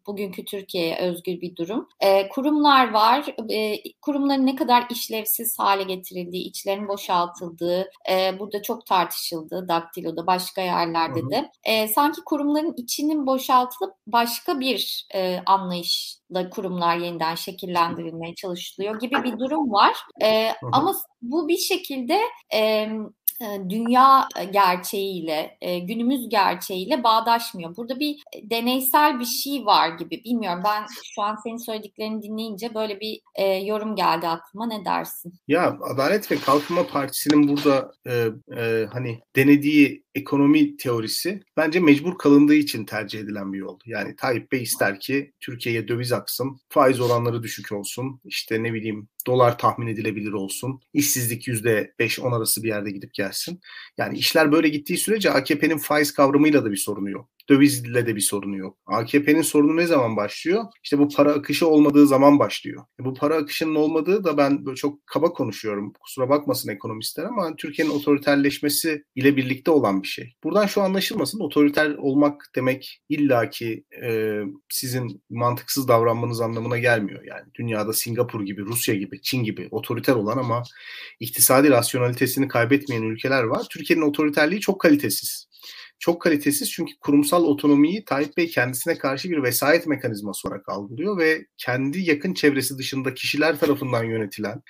bugünkü Türkiye'ye özgür bir durum. E, kurumlar var. E, kurumların ne kadar işlevsiz hale getirildiği, içlerin boşaltıldığı, e, burada çok tartışıldı. Daktilo'da başka yerlerde de. E, sanki kurumların içinin boşaltılıp başka bir e, anlayışla kurumlar yeniden şekillendirilmeye çalışılıyor gibi bir durum var. E, ama bu bir şekilde e, dünya gerçeğiyle, günümüz gerçeğiyle bağdaşmıyor. Burada bir deneysel bir şey var gibi. Bilmiyorum ben şu an senin söylediklerini dinleyince böyle bir yorum geldi aklıma. Ne dersin? Ya Adalet ve Kalkınma Partisi'nin burada e, e, hani denediği ekonomi teorisi bence mecbur kalındığı için tercih edilen bir yol. Yani Tayyip Bey ister ki Türkiye'ye döviz aksın, faiz oranları düşük olsun, işte ne bileyim dolar tahmin edilebilir olsun, işsizlik %5-10 arası bir yerde gidip gelsin. Yani işler böyle gittiği sürece AKP'nin faiz kavramıyla da bir sorunu yok dövizle de bir sorunu yok. AKP'nin sorunu ne zaman başlıyor? İşte bu para akışı olmadığı zaman başlıyor. E bu para akışının olmadığı da ben çok kaba konuşuyorum. Kusura bakmasın ekonomistler ama Türkiye'nin otoriterleşmesi ile birlikte olan bir şey. Buradan şu anlaşılmasın otoriter olmak demek illaki e, sizin mantıksız davranmanız anlamına gelmiyor. Yani dünyada Singapur gibi, Rusya gibi, Çin gibi otoriter olan ama iktisadi rasyonalitesini kaybetmeyen ülkeler var. Türkiye'nin otoriterliği çok kalitesiz çok kalitesiz çünkü kurumsal otonomiyi Tayyip Bey kendisine karşı bir vesayet mekanizması olarak algılıyor ve kendi yakın çevresi dışında kişiler tarafından yönetilen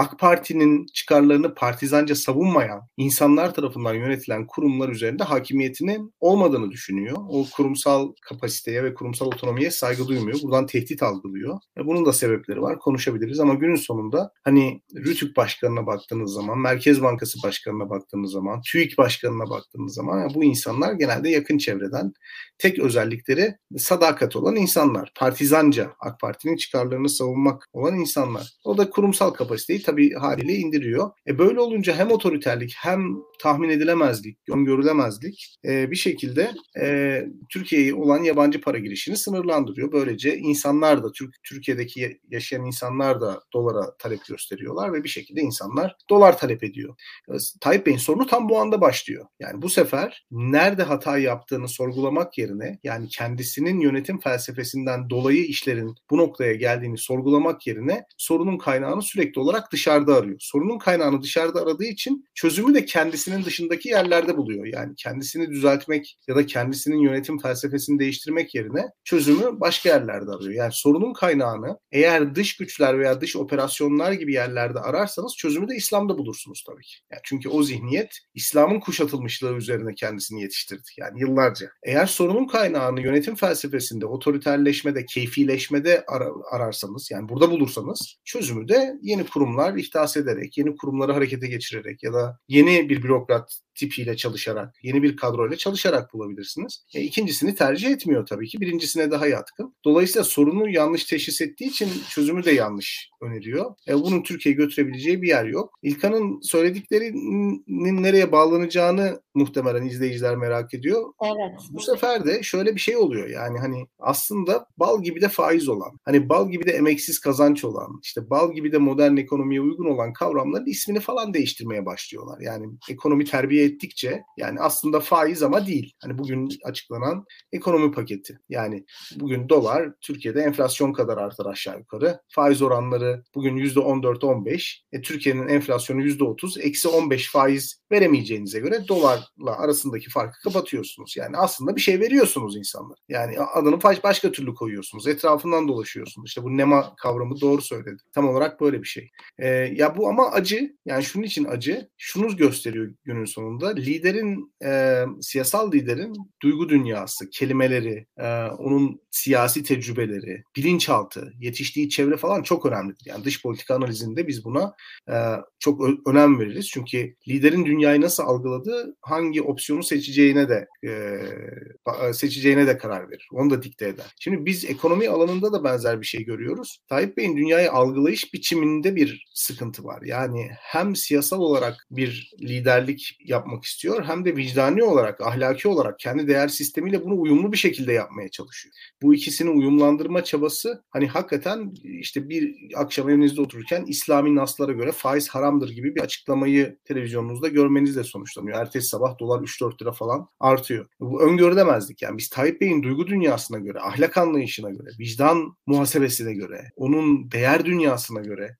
AK Parti'nin çıkarlarını partizanca savunmayan insanlar tarafından yönetilen kurumlar üzerinde hakimiyetinin olmadığını düşünüyor. O kurumsal kapasiteye ve kurumsal otonomiye saygı duymuyor. Buradan tehdit algılıyor. E bunun da sebepleri var. Konuşabiliriz ama günün sonunda hani Rütük Başkanı'na baktığınız zaman, Merkez Bankası Başkanı'na baktığınız zaman, TÜİK Başkanı'na baktığınız zaman yani bu insanlar genelde yakın çevreden tek özellikleri sadakat olan insanlar. Partizanca AK Parti'nin çıkarlarını savunmak olan insanlar. O da kurumsal kapasiteyi tabii haliyle indiriyor. E böyle olunca hem otoriterlik hem tahmin edilemezlik, öngörülemezlik e, bir şekilde e, Türkiye'ye olan yabancı para girişini sınırlandırıyor. Böylece insanlar da Türk Türkiye'deki yaşayan insanlar da dolara talep gösteriyorlar ve bir şekilde insanlar dolar talep ediyor. E, Tayyip Bey'in sorunu tam bu anda başlıyor. Yani bu sefer nerede hata yaptığını sorgulamak yerine yani kendisinin yönetim felsefesinden dolayı işlerin bu noktaya geldiğini sorgulamak yerine sorunun kaynağını sürekli olarak dışarıda arıyor. Sorunun kaynağını dışarıda aradığı için çözümü de kendisinin dışındaki yerlerde buluyor. Yani kendisini düzeltmek ya da kendisinin yönetim felsefesini değiştirmek yerine çözümü başka yerlerde arıyor. Yani sorunun kaynağını eğer dış güçler veya dış operasyonlar gibi yerlerde ararsanız çözümü de İslam'da bulursunuz tabii ki. Yani çünkü o zihniyet İslam'ın kuşatılmışlığı üzerine kendisini yetiştirdi. Yani yıllarca. Eğer sorunun kaynağını yönetim felsefesinde, otoriterleşmede, keyfileşmede ar- ararsanız yani burada bulursanız çözümü de yeni kurumlar kurumlar ihdas ederek, yeni kurumları harekete geçirerek ya da yeni bir bürokrat tipiyle çalışarak, yeni bir kadroyla çalışarak bulabilirsiniz. E, ikincisini tercih etmiyor tabii ki. Birincisine daha yatkın. Dolayısıyla sorunu yanlış teşhis ettiği için çözümü de yanlış öneriyor. E, bunun Türkiye'ye götürebileceği bir yer yok. İlkan'ın söylediklerinin nereye bağlanacağını muhtemelen izleyiciler merak ediyor. Evet. Bu sefer de şöyle bir şey oluyor. Yani hani aslında bal gibi de faiz olan, hani bal gibi de emeksiz kazanç olan, işte bal gibi de modern ekonomiye uygun olan kavramların ismini falan değiştirmeye başlıyorlar. Yani ekonomi terbiye ettikçe yani aslında faiz ama değil. Hani bugün açıklanan ekonomi paketi. Yani bugün dolar Türkiye'de enflasyon kadar artar aşağı yukarı. Faiz oranları bugün %14-15. E, Türkiye'nin enflasyonu %30. Eksi 15 faiz veremeyeceğinize göre dolarla arasındaki farkı kapatıyorsunuz. Yani aslında bir şey veriyorsunuz insanlar. Yani adını başka türlü koyuyorsunuz. Etrafından dolaşıyorsunuz. İşte bu nema kavramı doğru söyledi. Tam olarak böyle bir şey. E, ya bu ama acı. Yani şunun için acı. Şunu gösteriyor günün sonunda liderin, e, siyasal liderin duygu dünyası, kelimeleri, e, onun siyasi tecrübeleri, bilinçaltı, yetiştiği çevre falan çok önemlidir. Yani dış politika analizinde biz buna e, çok önem veririz. Çünkü liderin dünyayı nasıl algıladığı hangi opsiyonu seçeceğine de e, seçeceğine de karar verir. Onu da dikte eder. Şimdi biz ekonomi alanında da benzer bir şey görüyoruz. Tayyip Bey'in dünyayı algılayış biçiminde bir sıkıntı var. Yani hem siyasal olarak bir liderlik yapmak istiyor hem de vicdani olarak, ahlaki olarak kendi değer sistemiyle bunu uyumlu bir şekilde yapmaya çalışıyor. Bu ikisini uyumlandırma çabası hani hakikaten işte bir akşam evinizde otururken İslami naslara göre faiz haramdır gibi bir açıklamayı televizyonunuzda görmenizle sonuçlanıyor. Ertesi sabah dolar 3-4 lira falan artıyor. Bu öngörülemezdik yani. Biz Tayyip Bey'in duygu dünyasına göre, ahlak anlayışına göre, vicdan muhasebesine göre, onun değer dünyasına göre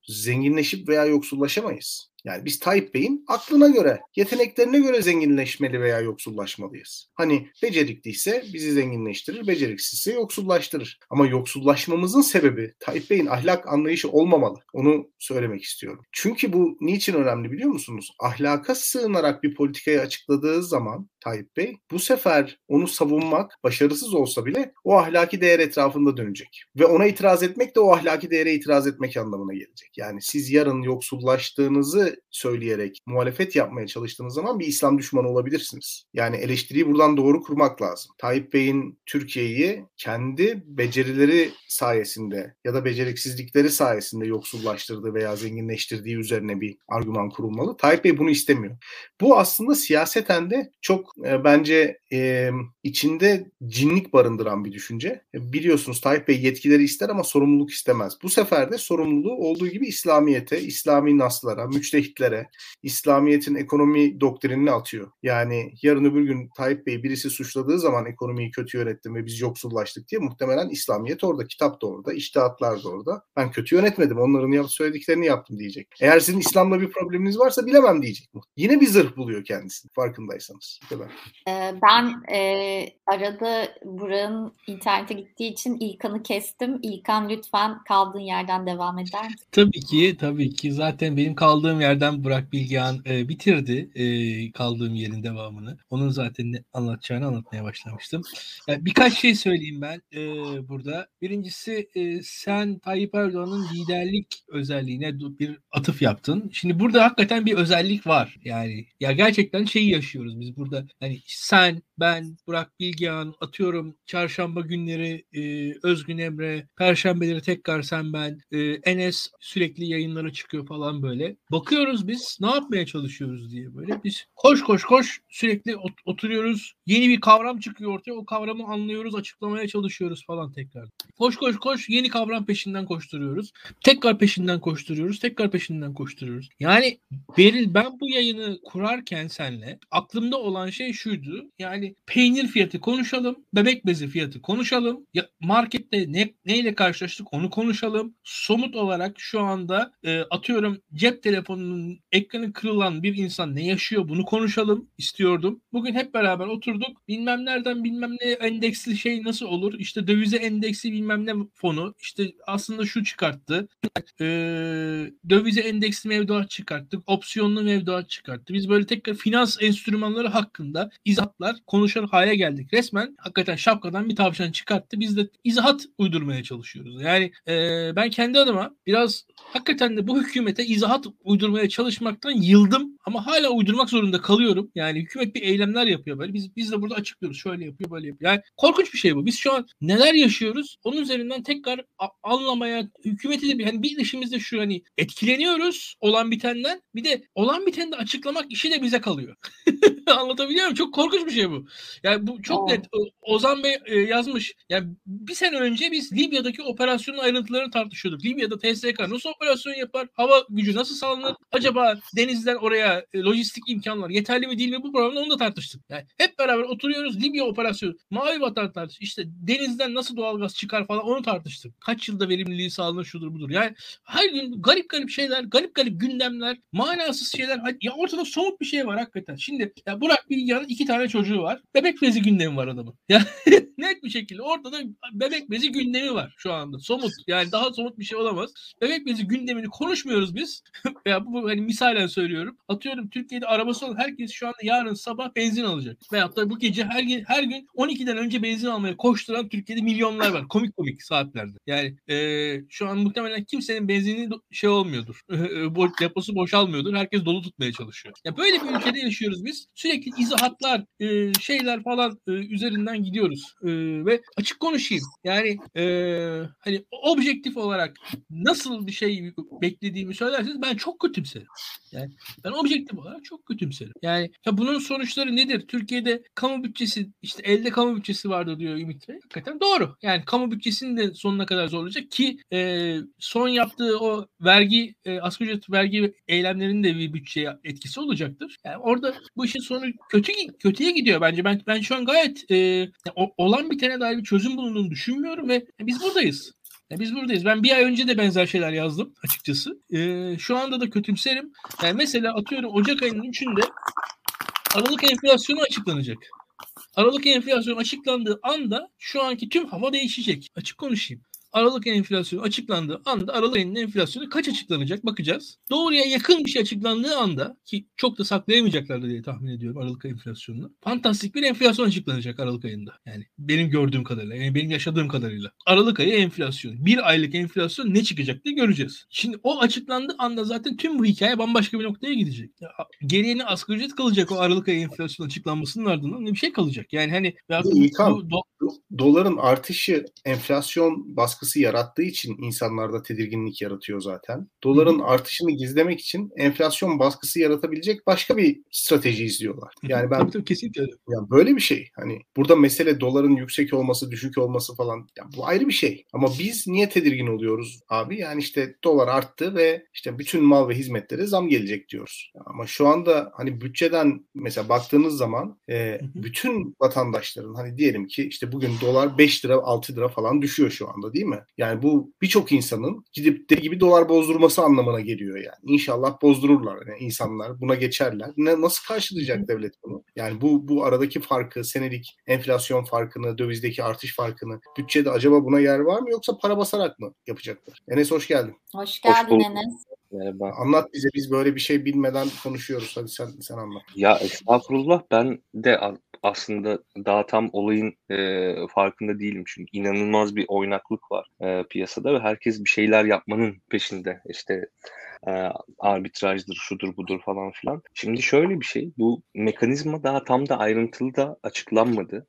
zenginleşip veya yoksullaşamayız. Yani biz Tayyip Bey'in aklına göre, yeteneklerine göre zenginleşmeli veya yoksullaşmalıyız. Hani becerikliyse bizi zenginleştirir, beceriksizse yoksullaştırır. Ama yoksullaşmamızın sebebi Tayyip Bey'in ahlak anlayışı olmamalı. Onu söylemek istiyorum. Çünkü bu niçin önemli biliyor musunuz? Ahlaka sığınarak bir politikayı açıkladığı zaman Tayyip Bey bu sefer onu savunmak başarısız olsa bile o ahlaki değer etrafında dönecek. Ve ona itiraz etmek de o ahlaki değere itiraz etmek anlamına gelecek. Yani siz yarın yoksullaştığınızı söyleyerek muhalefet yapmaya çalıştığınız zaman bir İslam düşmanı olabilirsiniz. Yani eleştiriyi buradan doğru kurmak lazım. Tayyip Bey'in Türkiye'yi kendi becerileri sayesinde ya da beceriksizlikleri sayesinde yoksullaştırdığı veya zenginleştirdiği üzerine bir argüman kurulmalı. Tayyip Bey bunu istemiyor. Bu aslında siyaseten de çok e, bence e, içinde cinlik barındıran bir düşünce. E, biliyorsunuz Tayyip Bey yetkileri ister ama sorumluluk istemez. Bu sefer de sorumluluğu olduğu gibi İslamiyet'e, İslami naslara, müçtehitlere, İslamiyet'in ekonomi doktrinini atıyor. Yani yarın öbür gün Tayyip Bey birisi suçladığı zaman ekonomiyi kötü yönettim ve biz yoksullaştık diye muhtemelen İslamiyet orada, kitap da orada, iştihatlar da orada. Ben kötü yönetmedim, onların yap söylediklerini yaptım diyecek. Eğer sizin İslam'la bir probleminiz varsa bilemem diyecek. Yine bir zırh buluyor kendisini farkındaysanız. Bu kadar. Ee, ben e, arada Burak'ın internete gittiği için İlkan'ı kestim. İlkan lütfen kaldığın yerden devam eder misin? Tabii ki, tabii ki. Zaten benim kaldığım yerden Burak Bilgehan e, bitirdi e, kaldığım yerin devamını. Onun zaten ne anlatacağını anlatmaya başlamıştım. Yani birkaç şey söyleyeyim ben e, burada. Birincisi e, sen Tayyip Erdoğan'ın liderlik özelliğine bir atıf yaptın. Şimdi burada hakikaten bir özellik var. Yani ya gerçekten şeyi yaşıyoruz biz burada. Hani sen, ben, Burak Bilgehan atıyorum çarşamba günleri e, Özgün Emre, perşembeleri tekrar sen ben, e, Enes sürekli yayınlara çıkıyor falan böyle. Bakıyoruz biz ne yapmaya çalışıyoruz diye böyle. Biz koş koş koş sürekli ot- oturuyoruz. Yeni bir kavram çıkıyor ortaya. O kavramı anlıyoruz, açıklamaya çalışıyoruz falan tekrar. Koş koş koş yeni kavram peşinden koşturuyoruz. Tekrar peşinden koşturuyoruz. Tekrar peşinden koşturuyoruz. Yani Beril ben bu yayını kurarken senle aklımda olan şey şuydu. Yani peynir fiyatı konuşalım. Bebek bezi fiyatı konuşalım. Ya markette ne neyle karşılaştık onu konuşalım. Somut olarak şu anda e, atıyorum cep telefonunun ekranı kırılan bir insan ne yaşıyor bunu konuşalım istiyordum. Bugün hep beraber oturduk. Bilmem nereden bilmem ne endeksli şey nasıl olur? İşte dövize endeksi bilmem ne fonu. İşte aslında şu çıkarttı. E, dövize endeksli mevduat çıkarttık. Opsiyonlu mevduat çıkarttı. Biz böyle tekrar finans enstrümanları hakkında izahatlar konuşar hale geldik. Resmen hakikaten şapkadan bir tavşan çıkarttı. Biz de izahat uydurmaya çalışıyoruz. Yani e, ben kendi adıma biraz hakikaten de bu hükümete izahat uydurmaya çalışmaktan yıldım ama hala uydurmak zorunda kalıyorum. Yani hükümet bir eylemler yapıyor böyle. Biz biz de burada açıklıyoruz. Şöyle yapıyor, böyle yapıyor. Yani korkunç bir şey bu. Biz şu an neler yaşıyoruz? Onun üzerinden tekrar anlamaya hükümeti de bir hani bir işimizde şu hani etkileniyoruz olan bitenden. Bir de olan biteni de açıklamak işi de bize kalıyor. Anlatabiliyor muyum? Çok korkunç bir şey bu. Yani bu çok net. O- Ozan Bey e, yazmış. Yani bir sene önce biz Libya'daki operasyonun ayrıntılarını tartışıyorduk. Libya'da TSK nasıl operasyon yapar? Hava gücü nasıl sağlanır? Acaba denizden oraya e, lojistik imkanlar yeterli mi değil mi? Bu programda onu da tartıştık. Yani hep beraber oturuyoruz. Libya operasyonu, Mavi Vatan tartış. İşte denizden nasıl doğalgaz çıkar falan onu tartıştık. Kaç yılda verimliliği sağlanır şudur budur. Yani her gün garip garip şeyler, garip garip gündemler, manasız şeyler. Ya ortada somut bir şey var hakikaten. Şimdi ya Burak Bilgehan'ın iki tane çocuğu var. Bebek bezi gündemi var adamın. Ya net bir şekilde ortada bebek bezi gündemi var şu anda. Somut. Yani daha somut bir şey olamaz. Bebek bezi gündemini konuşmuyoruz biz. ya bu, bu hani misalen söylüyorum. Atıyorum Türkiye'de arabası olan herkes şu anda yarın sabah benzin alacak. Veyahut da bu gece her, her gün 12'den önce benzin almaya koşturan Türkiye'de milyonlar var. Komik komik saatlerde. Yani e, şu an muhtemelen kimsenin benzini şey olmuyordur. deposu boşalmıyordur. Herkes dolu tutmaya çalışıyor. Ya böyle bir ülkede yaşıyoruz biz. Sürekli izahatlar, e, şeyler falan e, üzerinden gidiyoruz. E, ve açık konuşayım. Yani e, hani objektif olarak nasıl bir şey beklediğimi söylerseniz ben çok kötümserim. Yani ben objektif olarak çok kötümserim. Yani ya bunun sonuçları nedir? Türkiye'de kamu bütçesi işte elde kamu bütçesi vardı diyor Ümit Bey. Hakikaten doğru. Yani kamu bütçesini de sonuna kadar zorlayacak ki e, son yaptığı o vergi e, asgari ücret vergi eylemlerinin de bir bütçeye etkisi olacaktır. Yani orada bu işin sonu kötü kötüye gidiyor bence. Ben ben şu an gayet e, olan bitene dair bir çözüm bulunduğunu düşünmüyorum ve biz buradayız. Ya biz buradayız. Ben bir ay önce de benzer şeyler yazdım açıkçası. Ee, şu anda da kötümserim. Yani mesela atıyorum Ocak ayının 3'ünde Aralık enflasyonu açıklanacak. Aralık enflasyonu açıklandığı anda şu anki tüm hava değişecek. Açık konuşayım. Aralık enflasyonu açıklandığı anda Aralık ayının enflasyonu kaç açıklanacak bakacağız. Doğruya yakın bir şey açıklandığı anda ki çok da saklayamayacaklardı diye tahmin ediyorum Aralık ayı enflasyonunu. Fantastik bir enflasyon açıklanacak Aralık ayında. Yani benim gördüğüm kadarıyla, yani benim yaşadığım kadarıyla. Aralık ayı enflasyon. Bir aylık enflasyon ne çıkacak diye göreceğiz. Şimdi o açıklandığı anda zaten tüm bu hikaye bambaşka bir noktaya gidecek. Ya, geriye ne asgari ücret kalacak o Aralık ayı enflasyon açıklanmasının ardından ne bir şey kalacak. Yani hani bu, do, doların artışı enflasyon baskı baskısı yarattığı için insanlarda tedirginlik yaratıyor zaten. Doların Hı-hı. artışını gizlemek için enflasyon baskısı yaratabilecek başka bir strateji izliyorlar. Yani ben tabii, tabii, kesinlikle. Yani böyle bir şey. Hani burada mesele doların yüksek olması, düşük olması falan. Yani bu ayrı bir şey. Ama biz niye tedirgin oluyoruz abi? Yani işte dolar arttı ve işte bütün mal ve hizmetlere zam gelecek diyoruz. Ama şu anda hani bütçeden mesela baktığınız zaman e, bütün vatandaşların hani diyelim ki işte bugün dolar 5 lira 6 lira falan düşüyor şu anda değil mi? Mi? Yani bu birçok insanın gidip deli gibi dolar bozdurması anlamına geliyor yani. İnşallah bozdururlar yani insanlar buna geçerler. Ne, nasıl karşılayacak devlet bunu? Yani bu bu aradaki farkı, senelik enflasyon farkını, dövizdeki artış farkını bütçede acaba buna yer var mı yoksa para basarak mı yapacaklar? Enes hoş geldin. Hoş geldin hoş Enes. Merhaba. Anlat bize biz böyle bir şey bilmeden konuşuyoruz. Hadi sen sen anlat. Ya estağfurullah ben de aslında daha tam olayın e, farkında değilim çünkü inanılmaz bir oynaklık var e, piyasada ve herkes bir şeyler yapmanın peşinde. İşte e, arbitrajdır, şudur budur falan filan. Şimdi şöyle bir şey, bu mekanizma daha tam da ayrıntılı da açıklanmadı.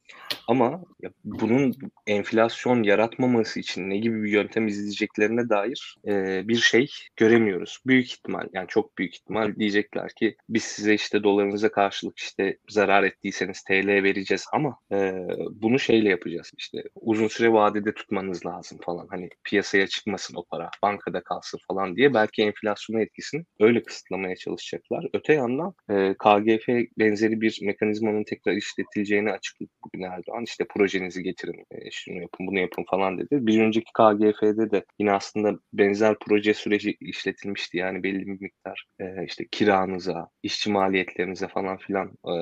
Ama bunun enflasyon yaratmaması için ne gibi bir yöntem izleyeceklerine dair e, bir şey göremiyoruz. Büyük ihtimal, yani çok büyük ihtimal diyecekler ki biz size işte dolarınıza karşılık işte zarar ettiyseniz TL vereceğiz ama e, bunu şeyle yapacağız işte uzun süre vadede tutmanız lazım falan. Hani piyasaya çıkmasın o para, bankada kalsın falan diye belki enflasyon enflasyona etkisini öyle kısıtlamaya çalışacaklar. Öte yandan e, KGF benzeri bir mekanizmanın tekrar işletileceğini açıkladı bugün Erdoğan. İşte projenizi getirin, e, şunu yapın, bunu yapın falan dedi. Bir önceki KGF'de de yine aslında benzer proje süreci işletilmişti. Yani belli bir miktar e, işte kiranıza, işçi maliyetlerinize falan filan e,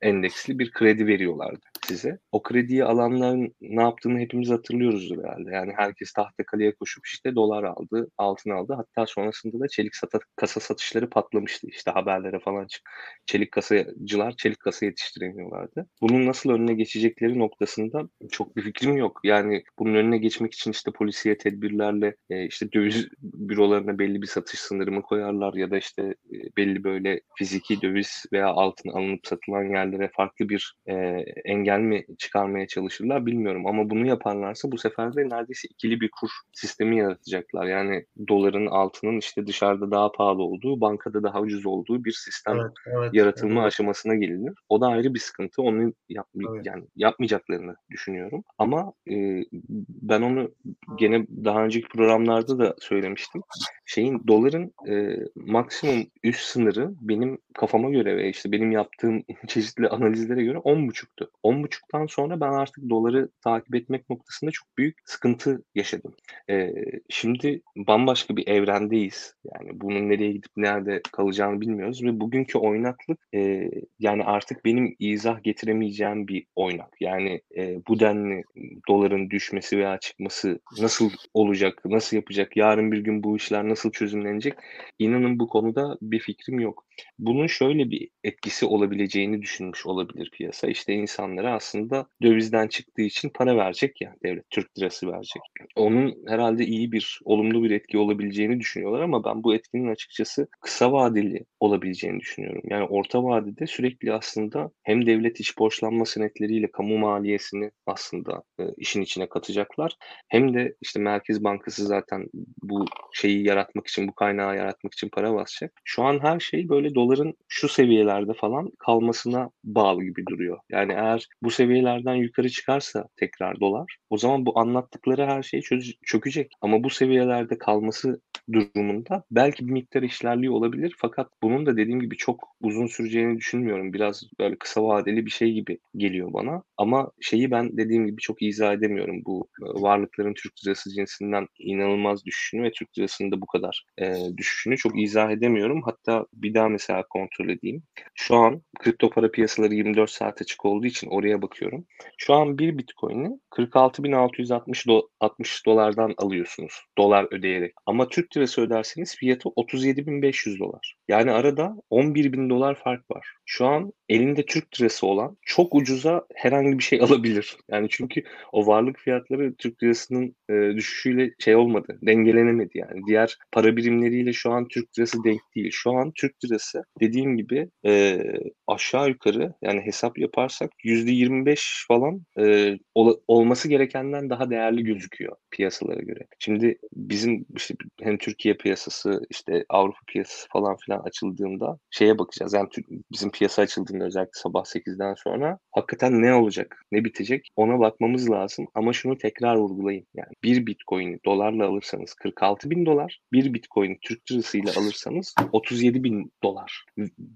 endeksli bir kredi veriyorlardı size. O krediyi alanların ne yaptığını hepimiz hatırlıyoruz herhalde. Yani herkes tahta kaleye koşup işte dolar aldı, altın aldı. Hatta sonrasında da çelik sata, kasa satışları patlamıştı. İşte haberlere falan çık. Çelik kasacılar çelik kasa yetiştiremiyorlardı. Bunun nasıl önüne geçecekleri noktasında çok bir fikrim yok. Yani bunun önüne geçmek için işte polisiye tedbirlerle e, işte döviz bürolarına belli bir satış sınırı mı koyarlar ya da işte e, belli böyle fiziki döviz veya altın alınıp satılan yerlere farklı bir e, engel mi çıkarmaya çalışırlar bilmiyorum ama bunu yaparlarsa bu sefer de neredeyse ikili bir kur sistemi yaratacaklar. Yani doların altının işte dışarıda daha pahalı olduğu, bankada daha ucuz olduğu bir sistem evet, evet, yaratılma evet. aşamasına gelinir. O da ayrı bir sıkıntı. Onu yap evet. yani yapmayacaklarını düşünüyorum. Ama e, ben onu gene daha önceki programlarda da söylemiştim. Şeyin doların e, maksimum üst sınırı benim kafama göre ve işte benim yaptığım çeşitli analizlere göre 10.5'tu. 10.5'tan sonra ben artık doları takip etmek noktasında çok büyük sıkıntı yaşadım. E, şimdi bambaşka bir evrendeyiz yani bunun nereye gidip nerede kalacağını bilmiyoruz ve bugünkü oynaklık e, yani artık benim izah getiremeyeceğim bir oynak. Yani e, bu denli doların düşmesi veya çıkmasını nasıl olacak, nasıl yapacak, yarın bir gün bu işler nasıl çözümlenecek? İnanın bu konuda bir fikrim yok. Bunun şöyle bir etkisi olabileceğini düşünmüş olabilir piyasa. İşte insanlara aslında dövizden çıktığı için para verecek ya devlet Türk lirası verecek. Onun herhalde iyi bir olumlu bir etki olabileceğini düşünüyorlar ama ben bu etkinin açıkçası kısa vadeli olabileceğini düşünüyorum. Yani orta vadede sürekli aslında hem devlet iç borçlanma senetleriyle kamu maliyesini aslında e, işin içine katacaklar. Hem de işte Merkez Bankası zaten bu şeyi yaratmak için, bu kaynağı yaratmak için para basacak. Şu an her şey böyle doların şu seviyelerde falan kalmasına bağlı gibi duruyor. Yani eğer bu seviyelerden yukarı çıkarsa tekrar dolar o zaman bu anlattıkları her şey çökecek. Ama bu seviyelerde kalması durumunda belki bir miktar işlerliği olabilir fakat bunun da dediğim gibi çok uzun süreceğini düşünmüyorum. Biraz böyle kısa vadeli bir şey gibi geliyor bana. Ama şeyi ben dediğim gibi çok izah edemiyorum. Bu e, varlıkların Türk lirası cinsinden inanılmaz düşüşünü ve Türk lirasının da bu kadar e, düşüşünü çok izah edemiyorum. Hatta bir daha mesela kontrol edeyim. Şu an kripto para piyasaları 24 saat açık olduğu için oraya bakıyorum. Şu an bir Bitcoin'i 46.660 do 60 dolardan alıyorsunuz. Dolar ödeyerek. Ama Türk lirası öderseniz fiyatı 37.500 dolar. Yani arada 11.000 dolar fark var. Şu an elinde Türk lirası olan çok ucuza herhangi bir şey alabilir. Yani çünkü o varlık fiyatları Türk lirasının e, düşüşüyle şey olmadı, dengelenemedi yani. Diğer para birimleriyle şu an Türk lirası denk değil. Şu an Türk lirası dediğim gibi e, aşağı yukarı yani hesap yaparsak %25 falan e, ol, olması gerekenden daha değerli gözüküyor piyasalara göre. Şimdi bizim işte hem Türkiye piyasası işte Avrupa piyasası falan filan açıldığında şeye bakacağız. Yani bizim piyasa açıldığında özellikle sabah 8'den sonra hakikaten ne olacak, ne bitecek ona bakmamız lazım. Ama şunu tekrar vurgulayayım. Yani bir bitcoin'i dolarla alırsanız 46 bin dolar, bir bitcoin'i Türk lirasıyla alırsanız 37 bin dolar.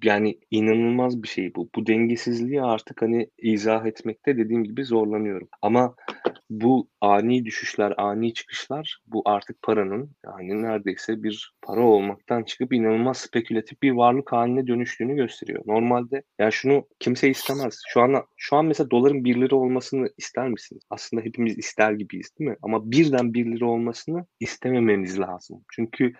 Yani inanılmaz bir şey bu. Bu dengesizliği artık hani izah etmekte dediğim gibi zorlanıyorum. Ama bu ani düşüşler, ani çıkışlar bu artık paranın yani neredeyse bir para olmaktan çıkıp inanılmaz spekülatif bir varlık haline dönüştüğünü gösteriyor. Normalde yani şunu kimse istemez. Şu an şu an mesela doların 1 lira olmasını ister misiniz? Aslında hepimiz ister gibiyiz değil mi? Ama birden 1 lira olmasını istememeniz lazım. Çünkü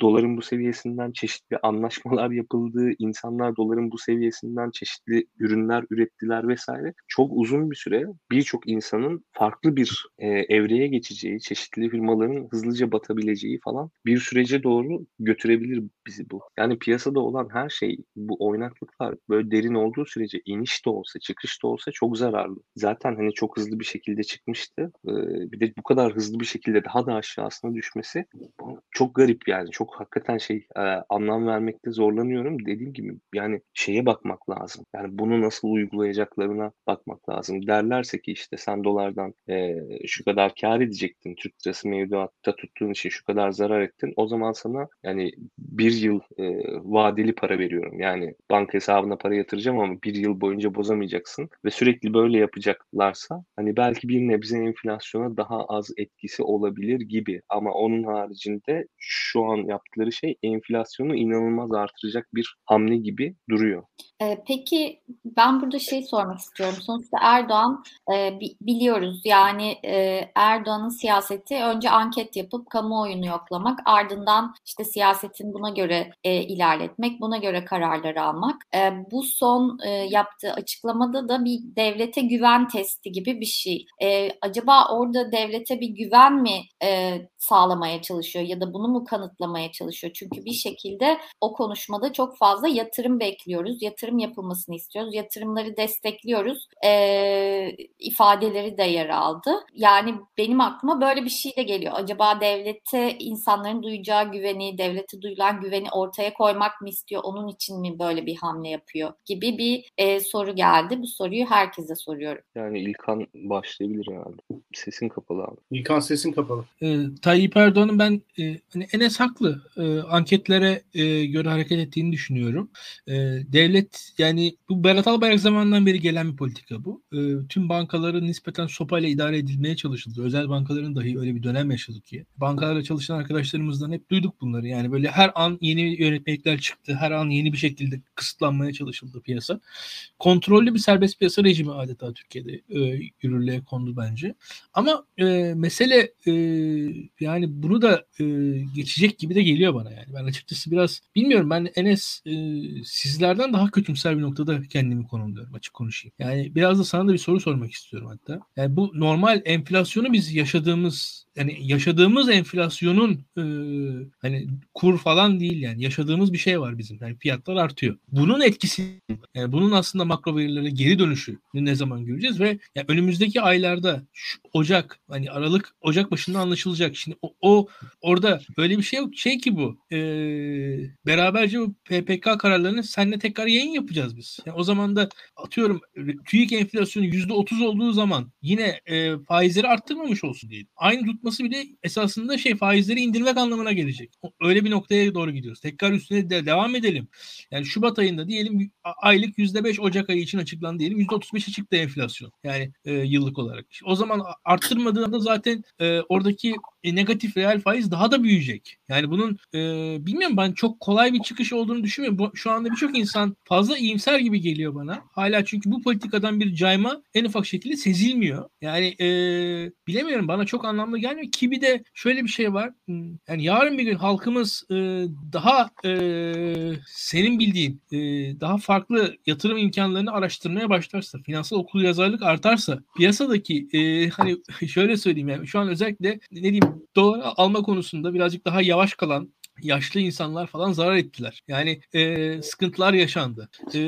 doların bu seviyesinden çeşitli anlaşmalar yapıldı. insanlar doların bu seviyesinden çeşitli ürünler ürettiler vesaire. Çok uzun bir süre birçok insanın farklı bir e, evreye geçeceği, çeşitli firmaların hızlıca batabileceği falan bir sürece doğru götürebilir bizi bu. Yani piyasada olan her şey bu oynaklıklar böyle derin olduğu sürece iniş de olsa, çıkış da olsa çok zararlı. Zaten hani çok hızlı bir şekilde çıkmıştı. Ee, bir de bu kadar hızlı bir şekilde daha da aşağısına düşmesi çok garip yani. Çok hakikaten şey e, anlam vermekte zorlanıyorum. Dediğim gibi yani şeye bakmak lazım. Yani bunu nasıl uygulayacaklarına bakmak lazım. Derlerse ki işte sen dolardan e, şu kadar kar edecektin. Türk lirası mevduatta tuttuğun için şu kadar zarar ettin. O zaman sana yani bir yıl e, vadeli para veriyorum. Yani banka hesabına para yatıracağım ama bir yıl boyunca bozamayacaksın ve sürekli böyle yapacaklarsa hani belki bir nebze enflasyona daha az etkisi olabilir gibi ama onun haricinde şu an yaptıkları şey enflasyonu inanılmaz artıracak bir hamle gibi duruyor. Ee, peki ben burada şey sormak istiyorum. Sonuçta Erdoğan e, biliyoruz yani e, Erdoğan'ın siyaseti önce anket yapıp kamuoyunu yoklamak ardından işte siyasetin buna göre e, ilerletmek, buna göre kararlar almak. E, bu son e, yaptığı açıklamada da bir devlete güven testi gibi bir şey. E, acaba orada devlete bir güven mi e, sağlamaya çalışıyor ya da bunu mu kanıtlamaya çalışıyor? Çünkü bir şekilde o konuşmada çok fazla yatırım bekliyoruz, yatırım yapılmasını istiyoruz, yatırımları destekliyoruz e, ifadeleri de yer aldı. Yani benim aklıma böyle bir şey de geliyor. Acaba devlete insanların duyacağı güveni, devlete duyulan güveni ortaya koymak mı istiyor? Onun için mi böyle bir hamle yapıyor? Gibi bir e, soru geldi. Bu soruyu herkese soruyorum. Yani İlkan başlayabilir herhalde. Sesin kapalı abi. İlkan sesin kapalı. E, Tayyip Erdoğan'ın ben e, hani Enes haklı. E, anketlere e, göre hareket ettiğini düşünüyorum. E, devlet yani bu Berat Albayrak zamanından beri gelen bir politika bu. E, tüm bankaları nispeten sopayla idare edilmeye çalışıldı. Özel bankaların dahi öyle bir dönem yaşadık ki. Bankalarla çalışan arkadaşlarım başkanlarımızdan hep duyduk bunları. Yani böyle her an yeni yönetmelikler çıktı. Her an yeni bir şekilde kısıtlanmaya çalışıldı piyasa. Kontrollü bir serbest piyasa rejimi adeta Türkiye'de e, yürürlüğe kondu bence. Ama e, mesele e, yani bunu da e, geçecek gibi de geliyor bana yani. Ben açıkçası biraz bilmiyorum ben Enes e, sizlerden daha kötümser bir noktada kendimi konumluyorum açık konuşayım. Yani biraz da sana da bir soru sormak istiyorum hatta. Yani bu normal enflasyonu biz yaşadığımız yani yaşadığımız enflasyonun e, hani kur falan değil yani yaşadığımız bir şey var bizim. Yani fiyatlar artıyor. Bunun etkisi yani bunun aslında makro verilere geri dönüşü ne zaman göreceğiz ve yani önümüzdeki aylarda şu Ocak hani Aralık Ocak başında anlaşılacak. Şimdi o, o orada öyle bir şey yok. Şey ki bu e, beraberce bu PPK kararlarını seninle tekrar yayın yapacağız biz. Yani o zaman da atıyorum TÜİK enflasyonu %30 olduğu zaman yine e, faizleri arttırmamış olsun diye. Aynı tutması bile esasında şey faizleri indirmek anlamına gelecek. Öyle bir noktaya doğru gidiyoruz. Tekrar üstüne de devam edelim. Yani Şubat ayında diyelim aylık %5 Ocak ayı için açıklandı diyelim. %35'e çıktı enflasyon. Yani e, yıllık olarak. O zaman arttırmadığında zaten e, oradaki e, negatif reel faiz daha da büyüyecek. Yani bunun e, bilmiyorum ben çok kolay bir çıkış olduğunu düşünmüyorum. Bu, şu anda birçok insan fazla iyimser gibi geliyor bana. Hala çünkü bu politikadan bir cayma en ufak şekilde sezilmiyor. Yani e, bilemiyorum bana çok anlamlı gelmiyor. Ki bir de şöyle bir şey var. Yani yarın bir gün halkımız e, daha e, senin bildiğin e, daha farklı yatırım imkanlarını araştırmaya başlarsa, finansal okul yazarlık artarsa, piyasadaki e, hani şöyle söyleyeyim yani şu an özellikle ne diyeyim dolar alma konusunda birazcık daha yavaş kalan yaşlı insanlar falan zarar ettiler. Yani e, sıkıntılar yaşandı. E,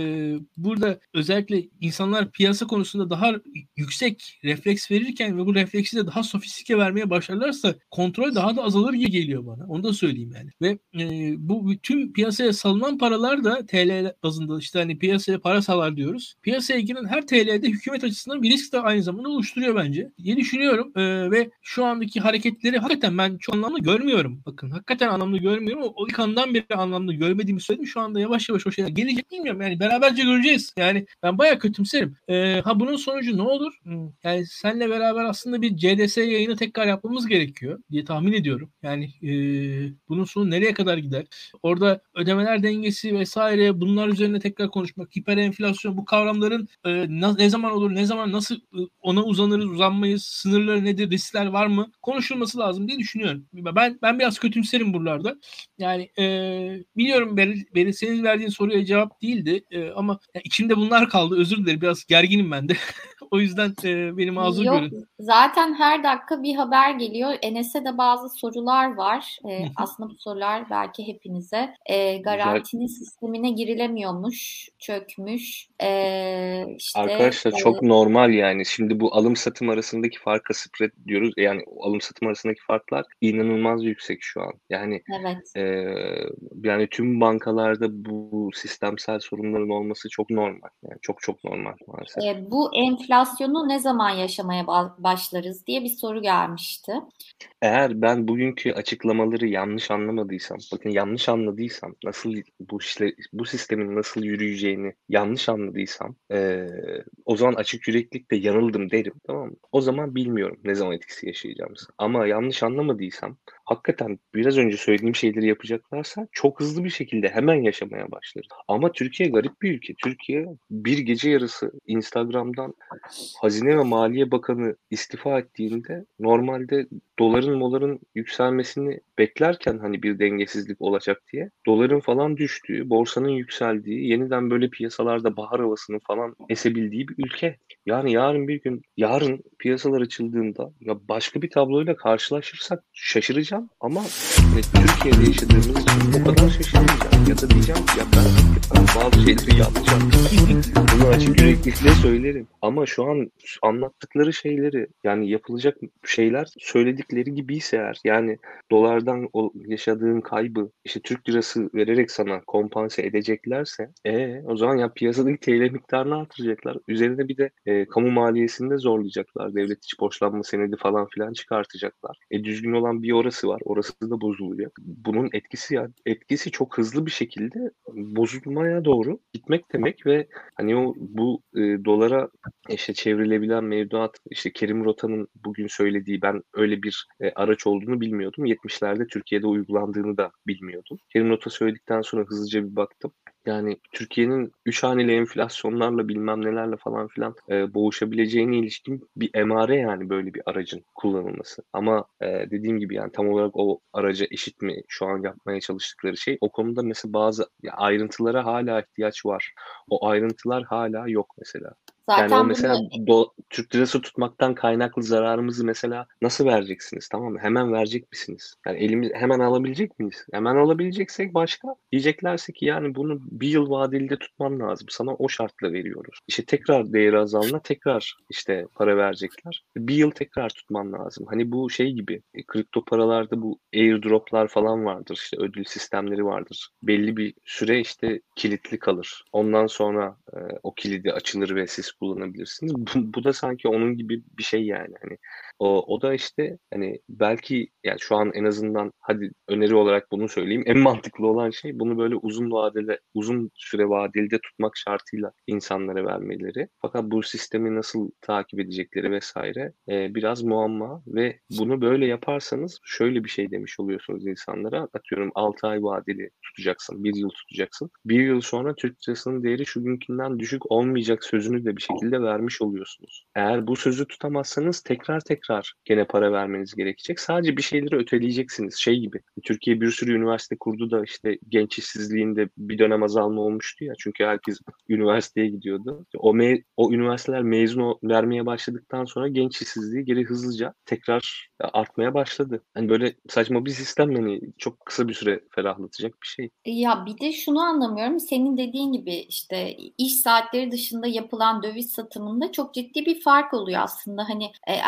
burada özellikle insanlar piyasa konusunda daha yüksek refleks verirken ve bu refleksi de daha sofistike vermeye başlarlarsa kontrol daha da azalır gibi geliyor bana. Onu da söyleyeyim yani. Ve e, bu tüm piyasaya salınan paralar da TL bazında işte hani piyasaya para salar diyoruz. Piyasaya giren her TL'de hükümet açısından bir risk de aynı zamanda oluşturuyor bence diye düşünüyorum. E, ve şu andaki hareketleri hakikaten ben çok anlamlı görmüyorum. Bakın hakikaten anlamlı görmüyorum görmüyorum. O ilk andan beri anlamda görmediğimi söyledim. Şu anda yavaş yavaş o şeyler gelecek bilmiyorum. Yani beraberce göreceğiz. Yani ben bayağı kötümserim. Ee, ha bunun sonucu ne olur? Hmm. Yani senle beraber aslında bir CDS yayını tekrar yapmamız gerekiyor diye tahmin ediyorum. Yani e, bunun sonu nereye kadar gider? Orada ödemeler dengesi vesaire bunlar üzerine tekrar konuşmak, hiper enflasyon bu kavramların e, ne zaman olur, ne zaman nasıl e, ona uzanırız, uzanmayız, sınırları nedir, riskler var mı konuşulması lazım diye düşünüyorum. Ben ben biraz kötümserim buralarda. Yani e, biliyorum Beril, Beril senin verdiğin soruya cevap değildi e, ama yani içimde bunlar kaldı. Özür dilerim biraz gerginim ben de. o yüzden e, benim mazur Yok, görün. Zaten her dakika bir haber geliyor. Enes'e de bazı sorular var. E, aslında bu sorular belki hepinize. E, garantinin Güzel. sistemine girilemiyormuş, çökmüş. E, işte, Arkadaşlar e, çok normal yani. Şimdi bu alım satım arasındaki farka spread diyoruz. Yani alım satım arasındaki farklar inanılmaz yüksek şu an. Yani evet. Evet. yani tüm bankalarda bu sistemsel sorunların olması çok normal. Yani çok çok normal maalesef. E, bu enflasyonu ne zaman yaşamaya başlarız diye bir soru gelmişti. Eğer ben bugünkü açıklamaları yanlış anlamadıysam, bakın yanlış anladıysam, nasıl bu işte bu sistemin nasıl yürüyeceğini yanlış anladıysam, e, o zaman açık yüreklikle yanıldım derim, tamam mı? O zaman bilmiyorum ne zaman etkisi yaşayacağımızı. Ama yanlış anlamadıysam, hakikaten biraz önce söylediğim şeyleri yapacaklarsa çok hızlı bir şekilde hemen yaşamaya başlarız. Ama Türkiye garip bir ülke. Türkiye bir gece yarısı Instagram'dan Hazine ve Maliye Bakanı istifa ettiğinde normalde doların moların yükselmesini beklerken hani bir dengesizlik olacak diye doların falan düştüğü, borsanın yükseldiği, yeniden böyle piyasalarda bahar havasının falan esebildiği bir ülke. Yani yarın bir gün, yarın piyasalar açıldığında ya başka bir tabloyla karşılaşırsak şaşıracağım ama hani Türkiye'de yaşadığımız için o kadar şaşırmayacağım. Ya da diyeceğim ki ya ben, bazı şeyleri yanlış anladım. Bunu açık yüreklilikle söylerim. Ama şu an anlattıkları şeyleri yani yapılacak şeyler söyledikleri gibiyse eğer yani dolardan yaşadığın kaybı işte Türk lirası vererek sana kompanse edeceklerse e o zaman ya piyasadaki TL miktarını artıracaklar. Üzerine bir de e, kamu maliyesini de zorlayacaklar. Devlet iç borçlanma senedi falan filan çıkartacaklar. E düzgün olan bir orası var. Orası da bozuluyor. bunun etkisi etkisi çok hızlı bir şekilde bozulmaya doğru gitmek demek ve hani o bu e, dolara işte çevrilebilen mevduat işte Kerim Rota'nın bugün söylediği ben öyle bir e, araç olduğunu bilmiyordum. 70'lerde Türkiye'de uygulandığını da bilmiyordum. Kerim Rota söyledikten sonra hızlıca bir baktım. Yani Türkiye'nin 3 haneli enflasyonlarla bilmem nelerle falan filan e, boğuşabileceğine ilişkin bir emare yani böyle bir aracın kullanılması. Ama e, dediğim gibi yani tam olarak o araca eşit mi şu an yapmaya çalıştıkları şey o konuda mesela bazı ya ayrıntılara hala ihtiyaç var. O ayrıntılar hala yok mesela. Zaten yani o mesela bunu... do, Türk lirası tutmaktan kaynaklı zararımızı mesela nasıl vereceksiniz tamam mı? Hemen verecek misiniz? Yani elimiz hemen alabilecek miyiz? Hemen alabileceksek başka. Diyeceklerse ki yani bunu bir yıl vadeli tutman lazım. Sana o şartla veriyoruz. İşte tekrar değeri azalma tekrar işte para verecekler. Bir yıl tekrar tutman lazım. Hani bu şey gibi e, kripto paralarda bu airdroplar falan vardır. İşte ödül sistemleri vardır. Belli bir süre işte kilitli kalır. Ondan sonra e, o kilidi açılır ve siz kullanabilirsiniz. Bu, bu da sanki onun gibi bir şey yani. Hani o, o da işte hani belki yani şu an en azından hadi öneri olarak bunu söyleyeyim. En mantıklı olan şey bunu böyle uzun vadede uzun süre vadeli tutmak şartıyla insanlara vermeleri. Fakat bu sistemi nasıl takip edecekleri vesaire e, biraz muamma ve bunu böyle yaparsanız şöyle bir şey demiş oluyorsunuz insanlara. Atıyorum 6 ay vadeli tutacaksın, 1 yıl tutacaksın. 1 yıl sonra Türk lirasının değeri şu günkünden düşük olmayacak sözünü de bir şekilde vermiş oluyorsunuz. Eğer bu sözü tutamazsanız tekrar tekrar gene para vermeniz gerekecek. Sadece bir şeyleri öteleyeceksiniz. Şey gibi. Türkiye bir sürü üniversite kurdu da işte genç işsizliğinde bir dönem azalma olmuştu ya. Çünkü herkes üniversiteye gidiyordu. O me o üniversiteler mezun vermeye başladıktan sonra genç işsizliği geri hızlıca tekrar artmaya başladı. Hani böyle saçma bir sistem hani çok kısa bir süre ferahlatacak bir şey. Ya bir de şunu anlamıyorum. Senin dediğin gibi işte iş saatleri dışında yapılan döviz satımında çok ciddi bir fark oluyor aslında. Hani e,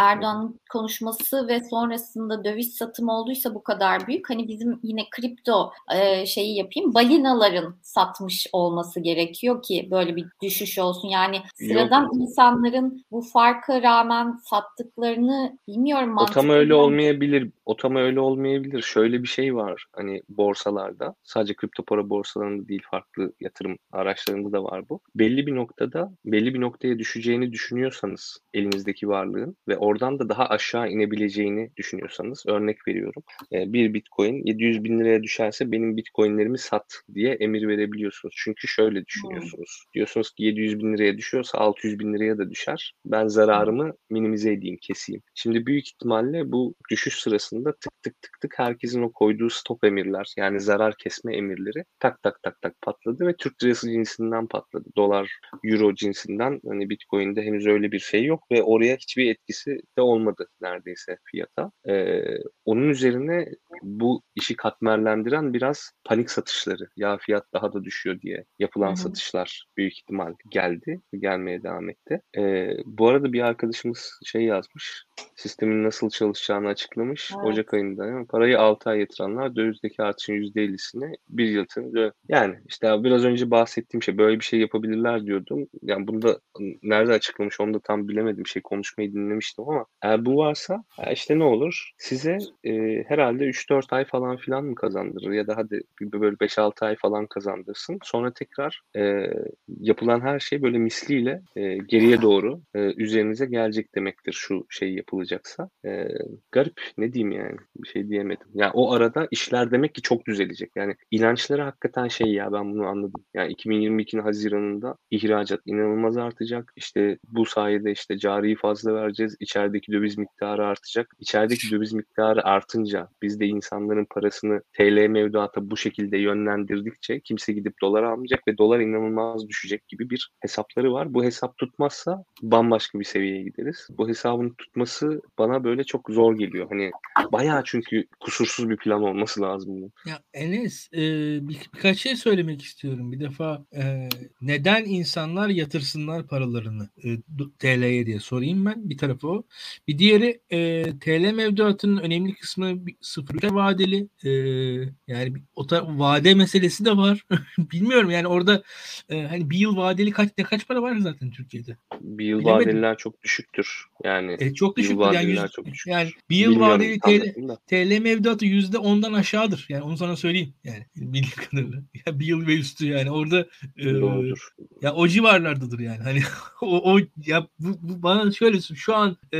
Konuşması ve sonrasında döviz satımı olduysa bu kadar büyük. Hani bizim yine kripto e, şeyi yapayım. Balinaların satmış olması gerekiyor ki böyle bir düşüş olsun. Yani sıradan Yok. insanların bu farka rağmen sattıklarını bilmiyorum. O tam öyle olmayabilir. O tam öyle olmayabilir. Şöyle bir şey var hani borsalarda. Sadece kripto para borsalarında değil farklı yatırım araçlarında da var bu. Belli bir noktada belli bir noktaya düşeceğini düşünüyorsanız elinizdeki varlığın ve oradan da daha aşağı inebileceğini düşünüyorsanız örnek veriyorum. E, bir bitcoin 700 bin liraya düşerse benim bitcoinlerimi sat diye emir verebiliyorsunuz. Çünkü şöyle düşünüyorsunuz. Hmm. Diyorsunuz ki 700 bin liraya düşüyorsa 600 bin liraya da düşer. Ben zararımı minimize edeyim, keseyim. Şimdi büyük ihtimalle bu düşüş sırasında tık tık tık tık herkesin o koyduğu stop emirler yani zarar kesme emirleri tak tak tak tak patladı ve Türk lirası cinsinden patladı. Dolar, euro cinsinden hani Bitcoin'de henüz öyle bir şey yok ve oraya hiçbir etkisi de olmadı neredeyse fiyata. Ee, onun üzerine bu işi katmerlendiren biraz panik satışları. Ya fiyat daha da düşüyor diye yapılan Hı-hı. satışlar büyük ihtimal geldi. Gelmeye devam etti. Ee, bu arada bir arkadaşımız şey yazmış. Sistemin nasıl çalışacağını açıklamış. Evet. Ocak ayında yani parayı 6 ay yatıranlar dövizdeki artışın %50'sini bir yıl içinde yani işte biraz önce bahsettiğim şey böyle bir şey yapabilirler diyordum. Yani bunu da nerede açıklamış onu da tam bilemedim. Şey konuşmayı dinlemiştim ama eğer bu varsa işte ne olur? Size e, herhalde 3-4 ay falan filan mı kazandırır ya da hadi böyle 5-6 ay falan kazandırsın. Sonra tekrar e, yapılan her şey böyle misliyle e, geriye doğru e, üzerinize gelecek demektir şu şey yapılacaksa. E, garip ne diyeyim yani bir şey diyemedim. Yani o arada işler demek ki çok düzelecek. Yani inançları hakikaten şey ya ben bunu anladım. Yani 2022'nin Haziran'ında ihracat inanılmaz artacak. İşte bu sayede işte cariyi fazla vereceğiz. İçerideki döviz miktarı artacak. İçerideki döviz miktarı artınca biz de insanların parasını TL mevduata bu şekilde yönlendirdikçe kimse gidip dolar almayacak ve dolar inanılmaz düşecek gibi bir hesapları var. Bu hesap tutmazsa bambaşka bir seviyeye gideriz. Bu hesabın tutması bana böyle çok zor geliyor. Hani bayağı çünkü kusursuz bir plan olması lazım. Ya Enes e, bir, birkaç şey söylemek istiyorum. Bir defa e, neden insanlar yatırsınlar paralarını e, TL'ye diye sorayım ben. Bir tarafı o. Bir diğeri e, TL mevduatının önemli kısmı 0 orta vadeli e, yani o ta, vade meselesi de var. Bilmiyorum yani orada e, hani bir yıl vadeli kaç ne kaç para var zaten Türkiye'de? Bir yıl Bilemedim. vadeliler çok düşüktür. Yani e, çok düşük. Yani, yüz, çok düşük. yani bir yıl Bilmiyorum, vadeli TL, TL mevduatı yüzde ondan aşağıdır. Yani onu sana söyleyeyim. Yani bildiğim kadarıyla. Ya bir yıl ve üstü yani orada e, ya o civarlardadır yani. Hani o, o ya bu, bu bana şöyle şu an e,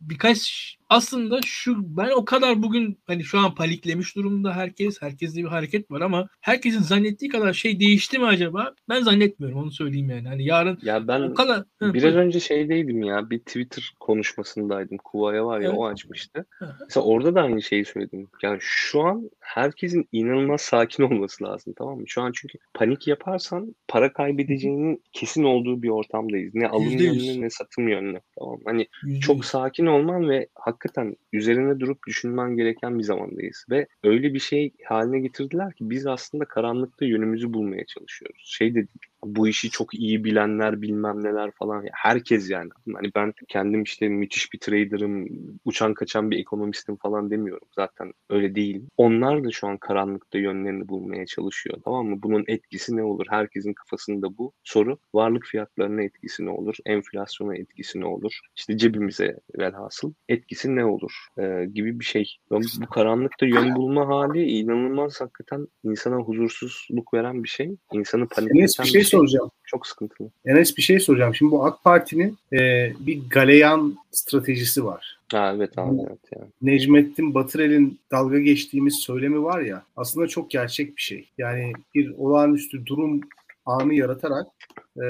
birkaç aslında şu ben o kadar bugün hani şu an paniklemiş durumda herkes. Herkeste bir hareket var ama herkesin zannettiği kadar şey değişti mi acaba? Ben zannetmiyorum onu söyleyeyim yani. Hani yarın ya ben o kadar biraz önce şeydeydim ya bir Twitter konuşmasındaydım. Kuvaya var ya evet. o açmıştı. Hı-hı. Mesela orada da aynı şeyi söyledim. Yani şu an herkesin inanılmaz sakin olması lazım tamam mı? Şu an çünkü panik yaparsan para kaybedeceğinin kesin olduğu bir ortamdayız. Ne alım yönlü ne satım yönlü. Tamam Hani %100. çok sakin olman ve hakikaten üzerine durup düşünmen gereken bir zamandayız. Ve öyle bir şey haline getirdiler ki biz aslında karanlıkta yönümüzü bulmaya çalışıyoruz. Şey de değil bu işi çok iyi bilenler bilmem neler falan. Herkes yani. Hani ben kendim işte müthiş bir trader'ım uçan kaçan bir ekonomistim falan demiyorum. Zaten öyle değil. Onlar da şu an karanlıkta yönlerini bulmaya çalışıyor. Tamam mı? Bunun etkisi ne olur? Herkesin kafasında bu soru. Varlık fiyatlarına etkisi ne olur? Enflasyona etkisi ne olur? İşte cebimize velhasıl etkisi ne olur ee, gibi bir şey bu karanlıkta yön bulma hali inanılmaz hakikaten insana huzursuzluk veren bir şey insanı panikleten bir şey soracağım. Çok sıkıntılı. Enes bir şey soracağım. Şimdi bu AK Parti'nin e, bir galeyan stratejisi var. Ha, evet abi evet yani. Necmettin Batırel'in dalga geçtiğimiz söylemi var ya aslında çok gerçek bir şey. Yani bir olağanüstü durum anı yaratarak e,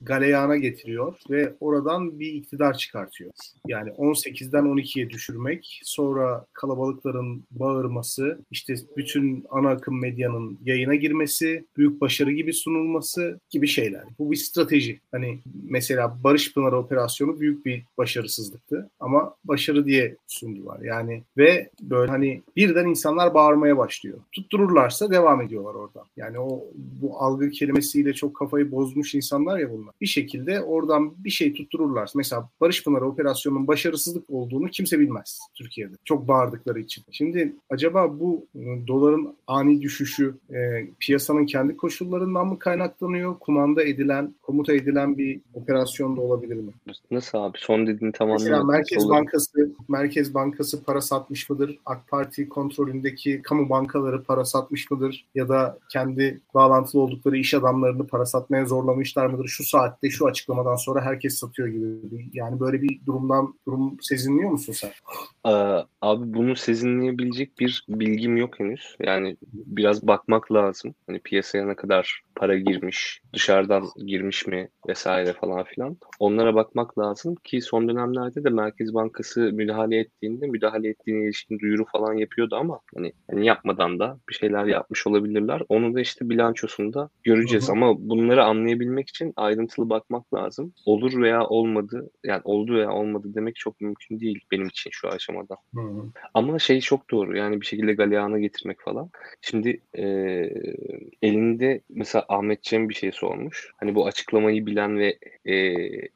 galeyana getiriyor ve oradan bir iktidar çıkartıyor. Yani 18'den 12'ye düşürmek, sonra kalabalıkların bağırması, işte bütün ana akım medyanın yayına girmesi, büyük başarı gibi sunulması gibi şeyler. Bu bir strateji. Hani mesela Barış Pınar operasyonu büyük bir başarısızlıktı ama başarı diye sundular. Yani ve böyle hani birden insanlar bağırmaya başlıyor. Tuttururlarsa devam ediyorlar orada. Yani o bu algı kelimesiyle çok kafayı bozmuş insanlar ya bunlar. Bir şekilde oradan bir şey tuttururlar. Mesela Barış Pınar operasyonunun başarısızlık olduğunu kimse bilmez Türkiye'de. Çok bağırdıkları için. Şimdi acaba bu e, doların ani düşüşü e, piyasanın kendi koşullarından mı kaynaklanıyor? Kumanda edilen, komuta edilen bir operasyon da olabilir mi? Nasıl abi? Son dediğin tamamen Mesela Merkez olur. Bankası Merkez Bankası para satmış mıdır? AK Parti kontrolündeki kamu bankaları para satmış mıdır? Ya da kendi bağlantılı oldukları iş adamlarını para satmaya zorlamış yapmışlar mıdır? Şu saatte şu açıklamadan sonra herkes satıyor gibi. Yani böyle bir durumdan durum sezinliyor musun sen? Ee, abi bunu sezinleyebilecek bir bilgim yok henüz. Yani biraz bakmak lazım. Hani piyasaya ne kadar para girmiş, dışarıdan girmiş mi vesaire falan filan. Onlara bakmak lazım ki son dönemlerde de Merkez Bankası müdahale ettiğinde müdahale ettiğine ilişkin duyuru falan yapıyordu ama hani, hani yapmadan da bir şeyler yapmış olabilirler. Onu da işte bilançosunda göreceğiz Hı-hı. ama bunları anlayabilmek için ayrıntılı bakmak lazım. Olur veya olmadı yani oldu veya olmadı demek çok mümkün değil benim için şu aşamada. Hı-hı. Ama şey çok doğru yani bir şekilde galeyana getirmek falan. Şimdi e, elinde mesela Ahmet Cem bir şey sormuş. Hani bu açıklamayı bilen ve e,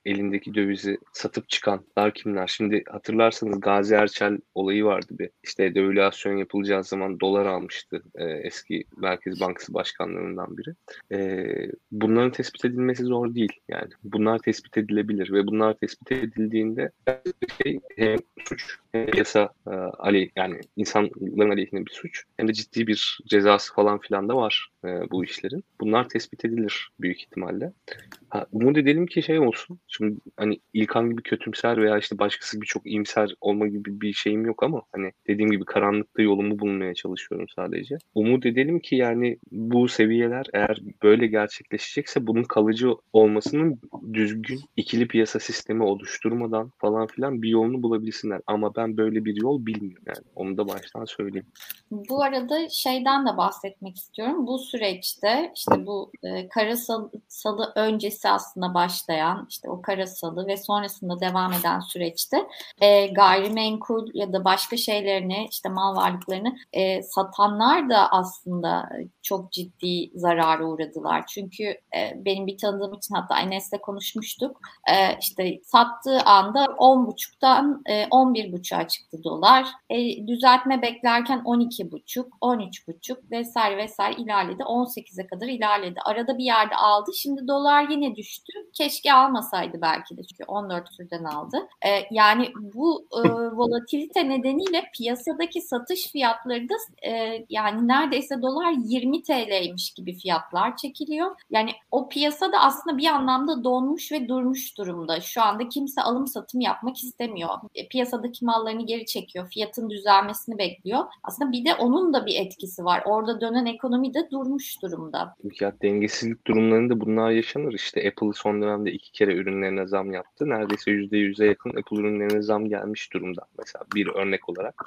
elindeki dövizi satıp çıkanlar kimler? Şimdi hatırlarsanız Gazi Erçel olayı vardı bir. İşte devülasyon yapılacağı zaman dolar almıştı e, eski Merkez Bankası başkanlarından biri. E, bunların tespit edilmesi zor değil. Yani bunlar tespit edilebilir ve bunlar tespit edildiğinde şey hem suç yasa e, ali yani insanların aleyhine bir suç hem de ciddi bir cezası falan filan da var e, bu işlerin. Bunlar tespit edilir büyük ihtimalle. Ha, umut edelim ki şey olsun. Şimdi hani İlkan gibi kötümser veya işte başkası birçok iyimser olma gibi bir şeyim yok ama hani dediğim gibi karanlıkta yolumu bulmaya çalışıyorum sadece. Umut edelim ki yani bu seviyeler eğer böyle gerçekleşecekse bunun kalıcı olmasının düzgün ikili piyasa sistemi oluşturmadan falan filan bir yolunu bulabilsinler. Ama ben böyle bir yol bilmiyorum yani. Onu da baştan söyleyeyim. Bu arada şeyden de bahsetmek istiyorum. Bu süreçte işte bu e, kara salı öncesi aslında başlayan işte o kara salı ve sonrasında devam eden süreçte e, gayrimenkul ya da başka şeylerini işte mal varlıklarını e, satanlar da aslında çok ciddi zarara uğradılar. Çünkü e, benim bir tanıdığım için hatta Enes'le konuşmuştuk. E, işte sattığı anda 10.30'dan e, 11.30 13.5'a çıktı dolar. E, düzeltme beklerken 12.5, 13.5 vesaire vesaire ilerledi. 18'e kadar ilerledi. Arada bir yerde aldı. Şimdi dolar yine düştü. Keşke almasaydı belki de çünkü 14 türden aldı. E, yani bu e, volatilite nedeniyle piyasadaki satış fiyatları da e, yani neredeyse dolar 20 TL'ymiş gibi fiyatlar çekiliyor. Yani o piyasada aslında bir anlamda donmuş ve durmuş durumda. Şu anda kimse alım satım yapmak istemiyor. E, piyasadaki mallarını geri çekiyor. Fiyatın düzelmesini bekliyor. Aslında bir de onun da bir etkisi var. Orada dönen ekonomi de durmuş durumda. Fiyat dengesizlik durumlarında bunlar yaşanır. İşte Apple son dönemde iki kere ürünlerine zam yaptı. Neredeyse %100'e yakın Apple ürünlerine zam gelmiş durumda. Mesela bir örnek olarak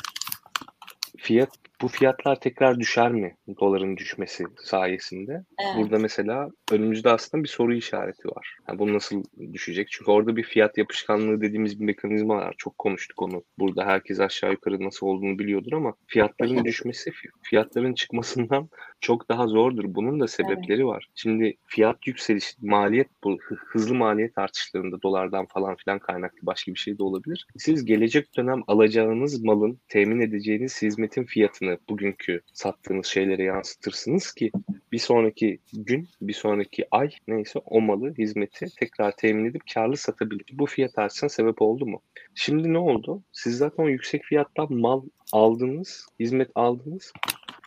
fiyat bu fiyatlar tekrar düşer mi doların düşmesi sayesinde? Evet. Burada mesela önümüzde aslında bir soru işareti var. Yani bu nasıl düşecek? Çünkü orada bir fiyat yapışkanlığı dediğimiz bir mekanizma var. Çok konuştuk onu. Burada herkes aşağı yukarı nasıl olduğunu biliyordur ama fiyatların düşmesi fiyatların çıkmasından çok daha zordur. Bunun da sebepleri evet. var. Şimdi fiyat yükseliş, maliyet bu hızlı maliyet artışlarında dolardan falan filan kaynaklı başka bir şey de olabilir. Siz gelecek dönem alacağınız malın, temin edeceğiniz hizmetin fiyatını bugünkü sattığınız şeylere yansıtırsınız ki bir sonraki gün, bir sonraki ay neyse o malı, hizmeti tekrar temin edip karlı satabilir. Bu fiyat artışına sebep oldu mu? Şimdi ne oldu? Siz zaten o yüksek fiyattan mal aldınız, hizmet aldınız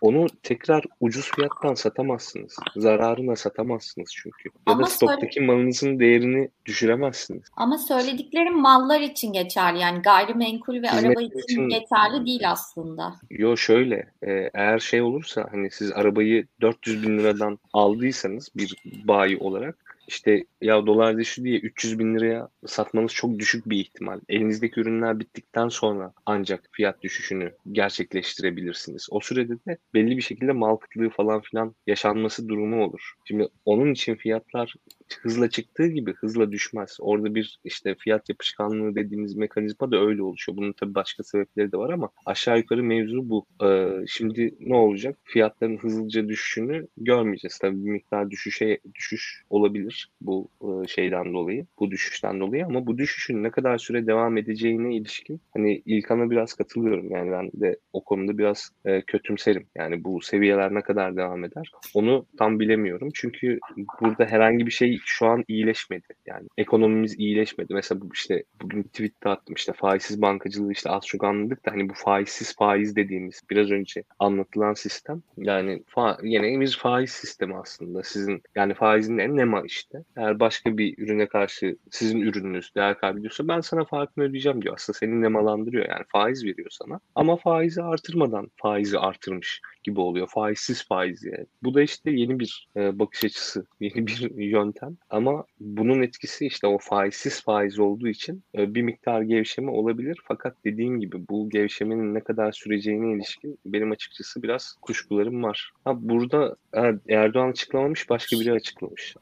onu tekrar ucuz fiyattan satamazsınız. Zararına satamazsınız çünkü. Ya Ama da stoktaki malınızın değerini düşüremezsiniz. Ama söylediklerim mallar için geçerli. Yani gayrimenkul ve Hizmet araba için, için geçerli değil aslında. Yo şöyle e, eğer şey olursa hani siz arabayı 400 bin liradan aldıysanız bir bayi olarak işte ya dolar düştü diye 300 bin liraya satmanız çok düşük bir ihtimal. Elinizdeki ürünler bittikten sonra ancak fiyat düşüşünü gerçekleştirebilirsiniz. O sürede de belli bir şekilde mal kıtlığı falan filan yaşanması durumu olur. Şimdi onun için fiyatlar hızla çıktığı gibi hızla düşmez. Orada bir işte fiyat yapışkanlığı dediğimiz mekanizma da öyle oluşuyor. Bunun tabii başka sebepleri de var ama aşağı yukarı mevzu bu. Ee, şimdi ne olacak? Fiyatların hızlıca düşüşünü görmeyeceğiz. Tabii bir miktar düşüşe düşüş olabilir bu e, şeyden dolayı, bu düşüşten dolayı ama bu düşüşün ne kadar süre devam edeceğine ilişkin hani İlkan'a biraz katılıyorum. Yani ben de o konuda biraz e, kötümserim. Yani bu seviyeler ne kadar devam eder? Onu tam bilemiyorum. Çünkü burada herhangi bir şey şu an iyileşmedi. Yani ekonomimiz iyileşmedi. Mesela bu işte bugün tweette attım işte faizsiz bankacılığı işte az çok anladık da hani bu faizsiz faiz dediğimiz biraz önce anlatılan sistem yani fa yine bir faiz sistemi aslında. Sizin yani faizin en nema işte. Eğer başka bir ürüne karşı sizin ürününüz değer kaybediyorsa ben sana farkını ödeyeceğim diyor. Aslında seni nemalandırıyor yani faiz veriyor sana. Ama faizi artırmadan faizi artırmış gibi oluyor. Faizsiz faiz yani. Bu da işte yeni bir e, bakış açısı, yeni bir yöntem. Ama bunun etkisi işte o faizsiz faiz olduğu için e, bir miktar gevşeme olabilir. Fakat dediğim gibi bu gevşemenin ne kadar süreceğine ilişkin benim açıkçası biraz kuşkularım var. Ha, burada Erdoğan açıklamamış başka biri açıklamış.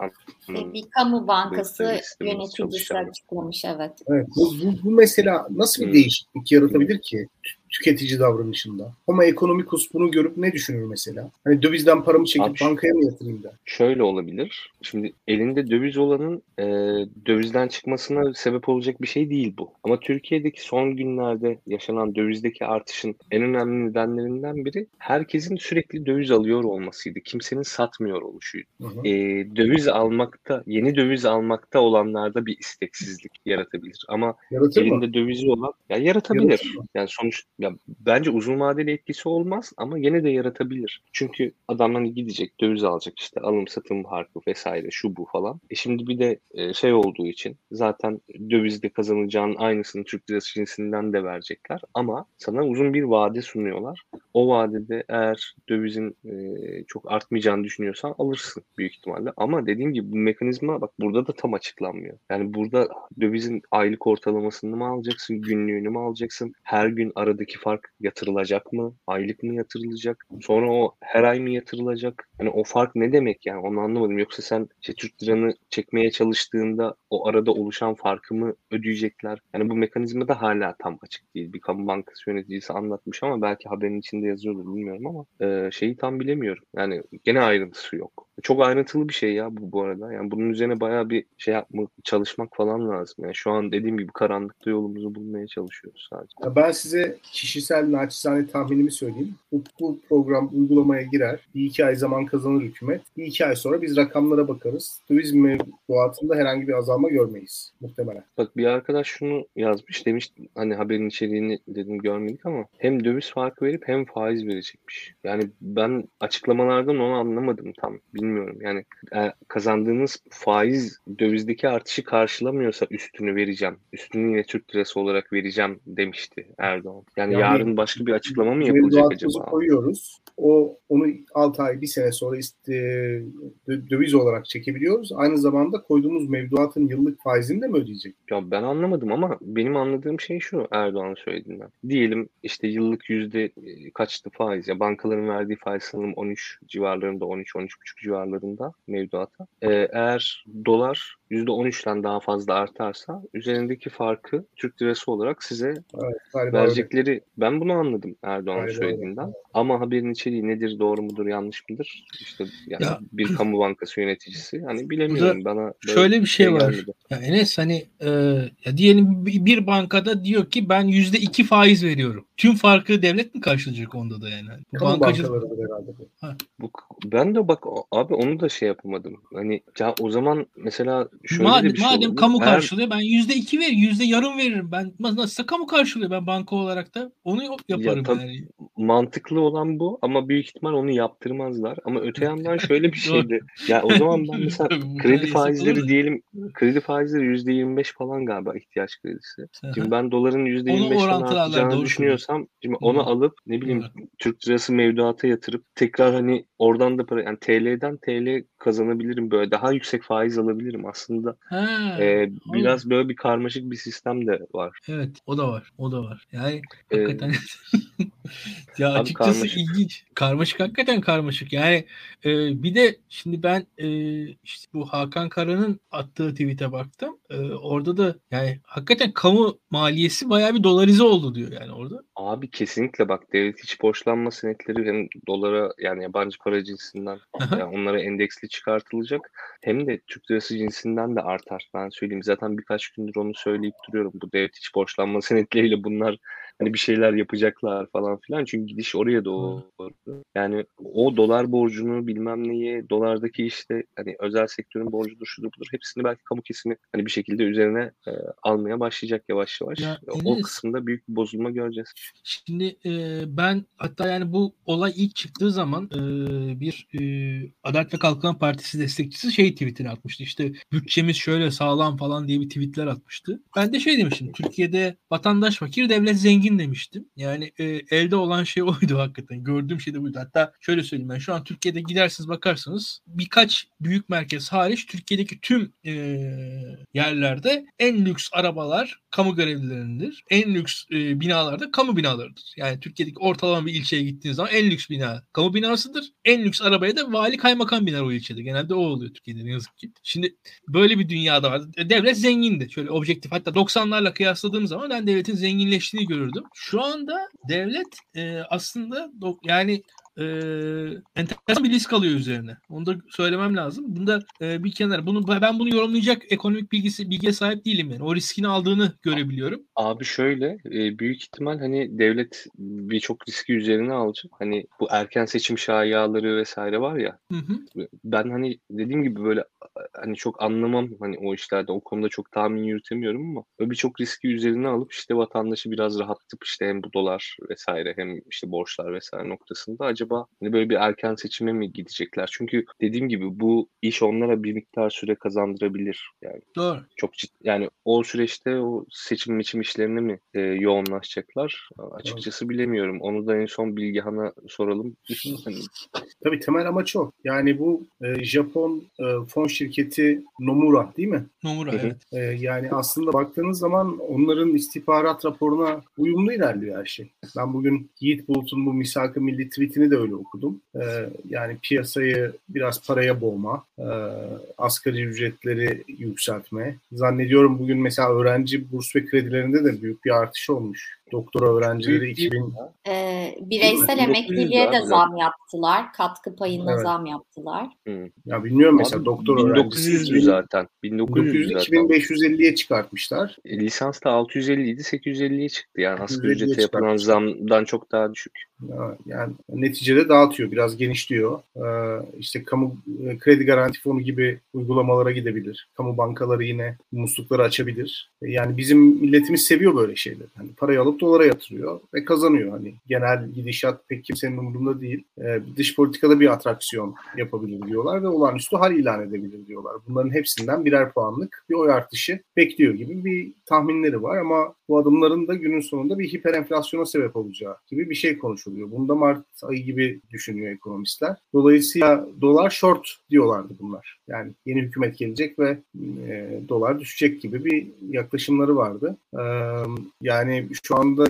Bir kamu bankası yöneticisi açıklamış evet. Evet bu, bu, bu mesela nasıl bir hmm. değişiklik yaratabilir ki? Tüketici davranışında. Ama ekonomikus bunu görüp ne düşünür mesela? Hani dövizden paramı çekip Abi, bankaya mı yatırayım der? Şöyle olabilir. Şimdi elinde döviz olanın e, dövizden çıkmasına sebep olacak bir şey değil bu. Ama Türkiye'deki son günlerde yaşanan dövizdeki artışın en önemli nedenlerinden biri herkesin sürekli döviz alıyor olmasıydı. Kimsenin satmıyor oluşuydu. Hı hı. E, döviz almakta, yeni döviz almakta olanlarda bir isteksizlik yaratabilir. Ama Yaratır elinde mı? dövizi olan ya yaratabilir. Yaratır yani sonuç ya bence uzun vadeli etkisi olmaz ama yine de yaratabilir. Çünkü adam hani gidecek, döviz alacak işte alım satım farkı vesaire şu bu falan. E şimdi bir de e, şey olduğu için zaten dövizde kazanacağın aynısını Türk lirası cinsinden de verecekler ama sana uzun bir vade sunuyorlar. O vadede eğer dövizin e, çok artmayacağını düşünüyorsan alırsın büyük ihtimalle. Ama dediğim gibi bu mekanizma bak burada da tam açıklanmıyor. Yani burada dövizin aylık ortalamasını mı alacaksın, günlüğünü mü alacaksın, her gün aradaki aradaki fark yatırılacak mı? Aylık mı yatırılacak? Sonra o her ay mı yatırılacak? Hani o fark ne demek yani onu anlamadım. Yoksa sen işte Türk liranı çekmeye çalıştığında o arada oluşan farkı mı ödeyecekler? Yani bu mekanizma da hala tam açık değil. Bir kamu bankası yöneticisi anlatmış ama belki haberin içinde yazıyordur bilmiyorum ama e, şeyi tam bilemiyorum. Yani gene ayrıntısı yok. Çok ayrıntılı bir şey ya bu bu arada. Yani bunun üzerine bayağı bir şey yapmak, çalışmak falan lazım. Yani şu an dediğim gibi karanlıkta yolumuzu bulmaya çalışıyoruz sadece. Ya ben size kişisel naçizane tahminimi söyleyeyim. Bu, bu program uygulamaya girer. Bir iki ay zaman kazanır hükümet. Bir iki ay sonra biz rakamlara bakarız. Turizm mevduatında herhangi bir azalma görmeyiz muhtemelen. Bak bir arkadaş şunu yazmış demiş hani haberin içeriğini dedim görmedik ama hem döviz farkı verip hem faiz verecekmiş. Yani ben açıklamalardan onu anlamadım tam bilmiyorum. Yani e, kazandığınız faiz dövizdeki artışı karşılamıyorsa üstünü vereceğim. Üstünü yine Türk lirası olarak vereceğim demişti Erdoğan. Yani, yani yarın başka bir açıklama mı yapılacak acaba? koyuyoruz. O onu 6 ay bir sene sonra iste, döviz olarak çekebiliyoruz. Aynı zamanda koyduğumuz mevduatın yıllık faizini de mi ödeyecek? Ya ben anlamadım ama benim anladığım şey şu Erdoğan söylediğinden. Diyelim işte yıllık yüzde e, kaçtı faiz ya bankaların verdiği faiz sanırım 13 civarlarında 13-13,5 civarlarında mevduata. Ee, eğer dolar %13'ten daha fazla artarsa üzerindeki farkı Türk lirası olarak size evet, verecekleri öyle. ben bunu anladım Erdoğan söylediğinden. Öyle. Ama haberin içeriği nedir, doğru mudur, yanlış mıdır? İşte yani ya, bir kamu bankası yöneticisi hani bilemiyorum bana. Şöyle bir şey, şey var. Gelmedi. Ya Enes hani e, ya diyelim bir bankada diyor ki ben yüzde iki faiz veriyorum. Tüm farkı devlet mi karşılayacak onda da yani? Bu kamu bankacılık... herhalde bu. Bu, ben de bak abi onu da şey yapamadım. Hani ya o zaman mesela şöyle madem, de bir şey Madem kamu Eğer... karşılıyor ben yüzde iki ver, yüzde yarım veririm. Ben nasılsa kamu karşılıyor ben banka olarak da onu yaparım ya, yani. Mantıklı olan bu ama büyük ihtimal onu yaptırmazlar. Ama öte yandan şöyle bir şeydi. ya o zaman ben mesela kredi faizleri diyelim kredi faizleri yüzde yirmi beş falan galiba ihtiyaç kredisi. Şimdi ben doların yüzde yirmi beşten artacağını düşünüyorsam şimdi onu alıp ne bileyim Türk lirası mevduata yatırıp tekrar hani oradan da para yani TL'den TL kazanabilirim böyle daha yüksek faiz alabilirim aslında. Ha, e, biraz böyle bir karmaşık bir sistem de var. Evet o da var. O da var. Yani hakikaten ya Abi açıkçası karmaşık. ilginç. Karmaşık hakikaten karmaşık. Yani e, bir de şimdi ben e, işte bu Hakan Kara'nın attığı tweet'e baktım. E, orada da yani hakikaten kamu maliyesi bayağı bir dolarize oldu diyor yani orada. Abi kesinlikle bak devlet hiç borçlanma senetleri hem dolara yani yabancı para cinsinden yani onlara endeksli çıkartılacak hem de Türk lirası cinsinden de artar. Ben söyleyeyim zaten birkaç gündür onu söyleyip duruyorum. Bu devlet hiç borçlanma senetleriyle bunlar hani bir şeyler yapacaklar falan filan. Çünkü gidiş oraya doğru. Yani o dolar borcunu bilmem neyi, dolardaki işte hani özel sektörün borcudur şudur budur hepsini belki kamu kesimi hani bir şekilde üzerine e, almaya başlayacak yavaş yavaş. Ya, o Enes, kısımda büyük bir bozulma göreceğiz. Şimdi e, ben hatta yani bu olay ilk çıktığı zaman e, bir e, Adalet ve Kalkınma Partisi destekçisi şey tweetini atmıştı. İşte bütçemiz şöyle sağlam falan diye bir tweetler atmıştı. Ben de şey demiştim. Türkiye'de vatandaş fakir, devlet zengin zengin demiştim. Yani e, elde olan şey oydu hakikaten. Gördüğüm şey de buydu. Hatta şöyle söyleyeyim ben şu an Türkiye'de gidersiniz bakarsanız birkaç büyük merkez hariç Türkiye'deki tüm e, yerlerde en lüks arabalar kamu görevlilerindir. En lüks e, binalarda kamu binalarıdır. Yani Türkiye'deki ortalama bir ilçeye gittiğiniz zaman en lüks bina kamu binasıdır. En lüks arabaya da vali kaymakam biner o ilçede. Genelde o oluyor Türkiye'de ne yazık ki. Şimdi böyle bir dünyada var. Devlet zengindi. Şöyle objektif hatta 90'larla kıyasladığım zaman ben devletin zenginleştiğini görürdüm. Şu anda devlet e, aslında yani e, enteresan bir risk alıyor üzerine. Onu da söylemem lazım. Bunda e, bir kenar. Bunu ben bunu yorumlayacak ekonomik bilgisi bilgiye sahip değilim yani. O riskini aldığını görebiliyorum. Abi şöyle e, büyük ihtimal hani devlet birçok riski üzerine alacak. Hani bu erken seçim şayiaları vesaire var ya. Hı hı. Ben hani dediğim gibi böyle hani çok anlamam hani o işlerde o konuda çok tahmin yürütemiyorum ama birçok riski üzerine alıp işte vatandaşı biraz rahatlatıp işte hem bu dolar vesaire hem işte borçlar vesaire noktasında acaba acaba hani böyle bir erken seçime mi gidecekler? Çünkü dediğim gibi bu iş onlara bir miktar süre kazandırabilir. Yani Doğru. Çok ciddi, yani o süreçte o seçim biçim işlerine mi e, yoğunlaşacaklar? Açıkçası Doğru. bilemiyorum. Onu da en son Bilgehan'a soralım. hani... Tabii temel amaç o. Yani bu e, Japon e, fon şirketi Nomura değil mi? Nomura evet. E, yani aslında baktığınız zaman onların istihbarat raporuna uyumlu ilerliyor her şey. Ben bugün Yiğit Bulut'un bu misak milli tweetini de öyle okudum. E, yani piyasayı biraz paraya boğma, e, asgari ücretleri yükseltme. Zannediyorum bugün mesela öğrenci burs ve kredilerinde de büyük bir artış olmuş. doktora öğrencileri 2000 e, bireysel emekliliğe de zam yaptılar. Katkı payına evet. zam yaptılar. Hı. Ya bilmiyorum mesela Abi, doktor 1900 öğrencisi zaten. 1900 2550'ye çıkartmışlar. E, lisans da 650 idi 850'ye çıktı. Yani asgari ücrete yapılan zamdan çok daha düşük. Yani neticede dağıtıyor, biraz genişliyor. Ee, işte kamu e, kredi garanti fonu gibi uygulamalara gidebilir. Kamu bankaları yine muslukları açabilir. E, yani bizim milletimiz seviyor böyle şeyleri. Hani parayı alıp dolara yatırıyor ve kazanıyor. Hani genel gidişat pek kimsenin umurunda değil. Ee, dış politikada bir atraksiyon yapabilir diyorlar ve olağanüstü hal ilan edebilir diyorlar. Bunların hepsinden birer puanlık bir oy artışı bekliyor gibi bir tahminleri var ama bu adımların da günün sonunda bir hiper enflasyona sebep olacağı gibi bir şey konuşuluyor. Bunda Mart ayı gibi düşünüyor ekonomistler. Dolayısıyla dolar short diyorlardı bunlar. Yani yeni hükümet gelecek ve e, dolar düşecek gibi bir yaklaşımları vardı. E, yani şu anda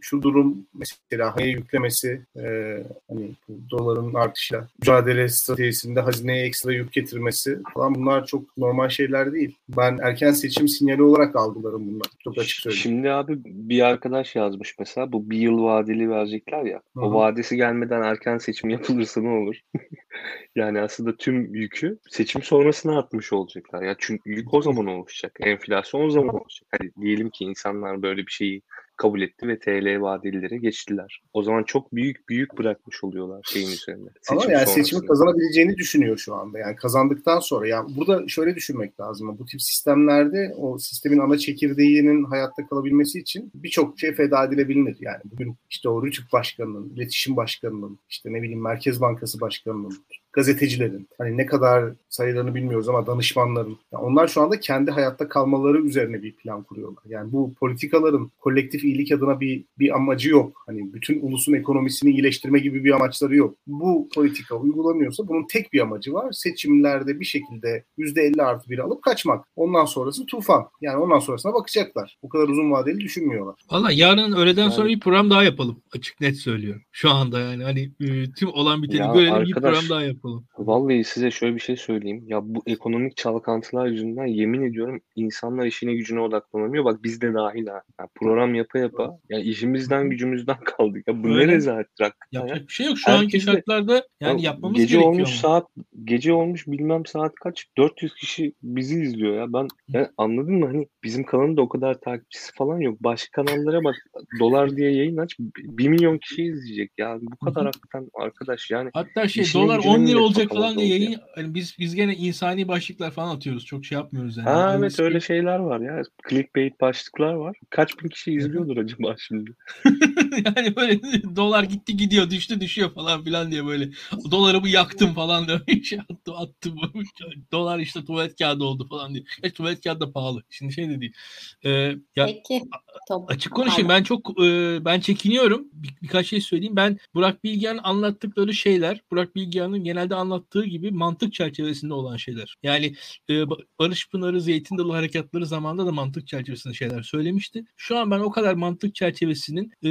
şu durum mesela hayal yüklemesi e, hani doların artışla mücadele stratejisinde hazineye ekstra yük getirmesi falan bunlar çok normal şeyler değil. Ben erken seçim sinyali olarak algılarım bunlar. Çok açık söyleyeyim. Şimdi abi bir arkadaş yazmış mesela bu bir yıl vadeli verecekler ya. Hı-hı. O vadesi gelmeden erken seçim yapılırsa ne olur? yani aslında tüm yükü seçim sonrasına atmış olacaklar. Ya çünkü yük o zaman oluşacak. Enflasyon o zaman olacak. Hadi diyelim ki insanlar böyle bir şeyi kabul etti ve TL vadelilere geçtiler. O zaman çok büyük büyük bırakmış oluyorlar şeyin üzerine. Seçim Ama yani seçimi kazanabileceğini düşünüyor şu anda. Yani kazandıktan sonra yani burada şöyle düşünmek lazım. Bu tip sistemlerde o sistemin ana çekirdeğinin hayatta kalabilmesi için birçok şey feda edilebilir. Yani bugün işte o Rütük Başkanı'nın, iletişim başkanının, işte ne bileyim Merkez Bankası Başkanı'nın, gazetecilerin hani ne kadar sayılarını bilmiyoruz ama danışmanların yani onlar şu anda kendi hayatta kalmaları üzerine bir plan kuruyorlar. Yani bu politikaların kolektif iyilik adına bir bir amacı yok. Hani bütün ulusun ekonomisini iyileştirme gibi bir amaçları yok. Bu politika uygulanıyorsa bunun tek bir amacı var. Seçimlerde bir şekilde %50 artı bir alıp kaçmak. Ondan sonrası tufan. Yani ondan sonrasına bakacaklar. O kadar uzun vadeli düşünmüyorlar. Valla yarın öğleden yani... sonra bir program daha yapalım. Açık net söylüyorum. Şu anda yani hani e, tüm olan biteni görelim arkadaş, bir program daha yapalım yapalım. Vallahi size şöyle bir şey söyleyeyim. Ya bu ekonomik çalkantılar yüzünden yemin ediyorum insanlar işine gücüne odaklanamıyor. Bak biz de dahil ha. Yani program yapa yapa ya işimizden gücümüzden kaldık. Ya bu Öyle. ne rezalettir Yapacak bir şey yok. Şu Herkes anki şartlarda yani ya, yapmamız gece gerekiyor. olmuş ama. saat gece olmuş bilmem saat kaç 400 kişi bizi izliyor ya. Ben ya anladın mı hani bizim kanalın da o kadar takipçisi falan yok. Başka kanallara bak dolar diye yayın aç 1 milyon kişi izleyecek ya. Bu kadar hakikaten arkadaş yani. Hatta şey dolar 10 lira olacak falan diye yayın yani biz biz gene insani başlıklar falan atıyoruz. Çok şey yapmıyoruz yani. Ha evet öyle şeyler var ya. Clickbait başlıklar var. Kaç bin kişi izliyordur acaba şimdi? yani böyle dolar gitti gidiyor düştü düşüyor falan filan diye böyle dolarımı yaktım falan diye şey attı attım. dolar işte tuvalet kağıdı oldu falan diye. Ya tuvalet kağıdı da pahalı. Şimdi şey de değil. Ee, ya, Peki. Açık konuşayım ben çok e, ben çekiniyorum. Bir, birkaç şey söyleyeyim. Ben Burak Bilgehan'ın anlattıkları şeyler Burak Bilgehan'ın genelde anlattığı gibi mantık çerçevesinde olan şeyler. Yani e, Barış Pınarı Zeytin Dalı harekatları zamanında da mantık çerçevesinde şeyler söylemişti. Şu an ben o kadar mantık çerçevesinin e,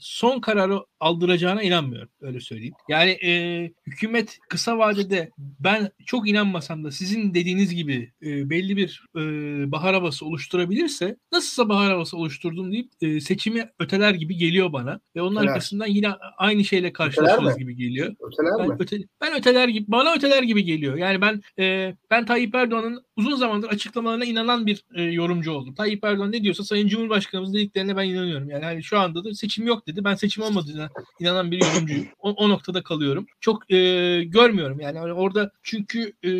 son kararı aldıracağına inanmıyorum. Öyle söyleyeyim. Yani e, hükümet kısa vadede ben çok inanmasam da sizin dediğiniz gibi e, belli bir e, bahar havası oluşturabilirse nasılsa bahar havası oluşturdum deyip e, seçimi öteler gibi geliyor bana. Ve onun öteler. arkasından yine aynı şeyle karşılaşırız gibi geliyor. Öteler ben, mi? Öte, ben öteler gibi bana öteler gibi geliyor. Yani ben e, ben Tayyip Erdoğan'ın uzun zamandır açıklamalarına inanan bir e, yorumcu oldum. Tayyip Erdoğan ne diyorsa Sayın Cumhurbaşkanımız dediklerine ben inanıyorum. Yani hani şu anda da seçim yok dedi. Ben seçim olmadığına inanan bir yorumcuyum. O, o noktada kalıyorum. Çok e, görmüyorum yani. yani orada çünkü e,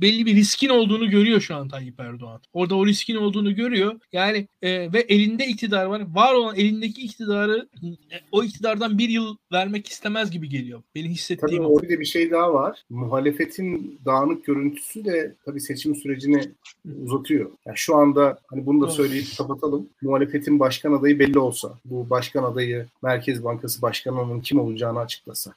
belli bir riskin olduğunu görüyor şu an Tayyip Erdoğan. Orada o riskin olduğunu görüyor. Yani e, ve elinde iktidar var. Var olan elindeki iktidarı e, o iktidardan bir yıl vermek istemez gibi geliyor. Benim hissettiğim Tabii orada bir şey daha var. Muhalefetin dağınık görüntüsü de tabii seçim sürecini uzatıyor. Yani şu anda hani bunu da söyleyip kapatalım. Muhalefetin başkan adayı belli olsa, bu başkan adayı Merkez Bankası Başkanı'nın kim olacağını açıklasa.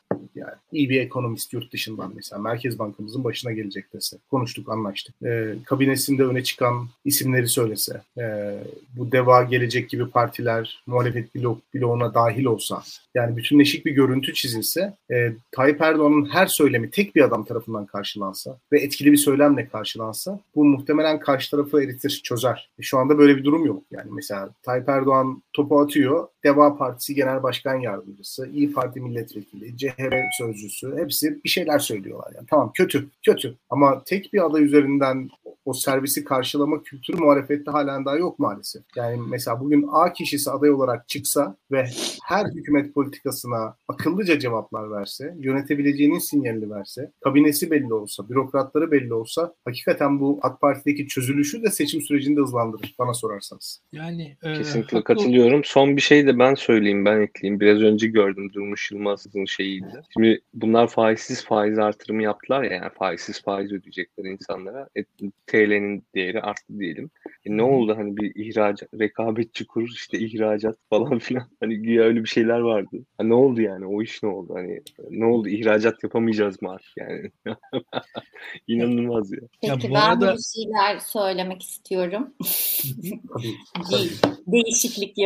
İyi bir ekonomist yurt dışından mesela Merkez Bankamızın başına gelecek dese. Konuştuk, anlaştık. Ee, kabinesinde öne çıkan isimleri söylese. Ee, bu DEVA gelecek gibi partiler muhalefet blok, bloğuna dahil olsa. Yani bütünleşik bir görüntü çizilse. E, Tayyip Erdoğan'ın her söylemi tek bir adam tarafından karşılansa ve etkili bir söylemle karşılansa bu muhtemelen karşı tarafı eritir, çözer. E, şu anda böyle bir durum yok. Yani mesela Tayyip Erdoğan topu atıyor. Deva Partisi Genel Başkan Yardımcısı, İyi Parti Milletvekili, CHP Sözcüsü hepsi bir şeyler söylüyorlar. Yani tamam kötü, kötü. Ama tek bir aday üzerinden o servisi karşılama kültürü muhalefette halen daha yok maalesef. Yani mesela bugün A kişisi aday olarak çıksa ve her hükümet politikasına akıllıca cevaplar verse, yönetebileceğinin sinyalini verse, kabinesi belli olsa, bürokratları belli olsa hakikaten bu AK Parti'deki çözülüşü de seçim sürecinde hızlandırır bana sorarsanız. Yani e, Kesinlikle katılıyorum. Son bir şey de ben söyleyeyim, ben ekleyeyim. Biraz önce gördüm Durmuş Yılmaz'ın şeyiydi. Şimdi bunlar faizsiz faiz artırımı yaptılar ya, yani faizsiz faiz ödeyecekler insanlara. E, TL'nin değeri arttı diyelim. E, ne oldu hani bir ihracat, rekabetçi kur işte ihracat falan filan. Hani güya öyle bir şeyler vardı. Ha, ne oldu yani? O iş ne oldu? Hani ne oldu? İhracat yapamayacağız mı artık yani? İnanılmaz ya. Peki Ya bu ben arada- bir şeyler söylemek istiyorum. Tabii, Değil,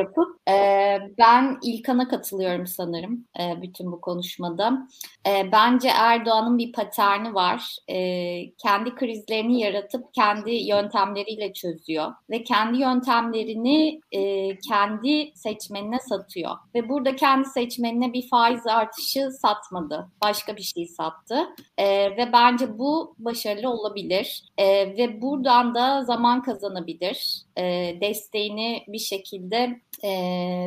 yapıp. Ee, ben İlkan'a katılıyorum sanırım e, bütün bu konuşmada. E, bence Erdoğan'ın bir paterni var. E, kendi krizlerini yaratıp kendi yöntemleriyle çözüyor. Ve kendi yöntemlerini e, kendi seçmenine satıyor. Ve burada kendi seçmenine bir faiz artışı satmadı. Başka bir şey sattı. E, ve bence bu başarılı olabilir. E, ve buradan da zaman kazanabilir. E, desteğini bir şekilde e,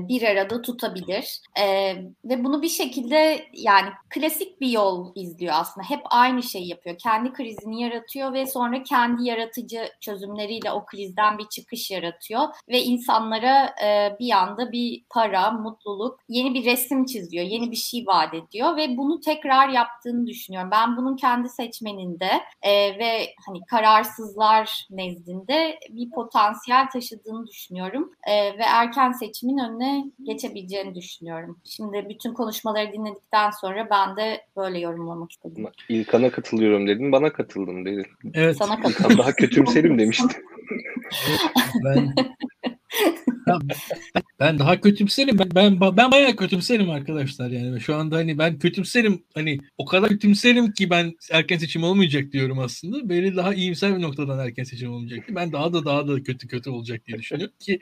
bir arada tutabilir. E, ve bunu bir şekilde yani klasik bir yol izliyor aslında. Hep aynı şeyi yapıyor. Kendi krizini yaratıyor ve sonra kendi yaratıcı çözümleriyle o krizden bir çıkış yaratıyor. Ve insanlara e, bir anda bir para, mutluluk, yeni bir resim çiziyor. Yeni bir şey vaat ediyor ve bunu tekrar yaptığını düşünüyorum. Ben bunun kendi seçmeninde e, ve hani kararsızlar nezdinde bir potansiyel taşıdığını düşünüyorum. E, ve erken seçimin önüne geçebileceğini düşünüyorum. Şimdi bütün konuşmaları dinledikten sonra ben de böyle yorumlamak istedim. İlkan'a katılıyorum dedin, bana katıldın dedin. evet Sana İlkan katılıyorum. daha kötümserim demişti. ben ben daha kötümserim. Ben, ben ben bayağı kötümserim arkadaşlar yani. Şu anda hani ben kötümserim. Hani o kadar kötümserim ki ben erken seçim olmayacak diyorum aslında. Beni daha iyimser bir noktadan erken seçim olmayacaktı. Ben daha da daha da kötü kötü olacak diye düşünüyorum ki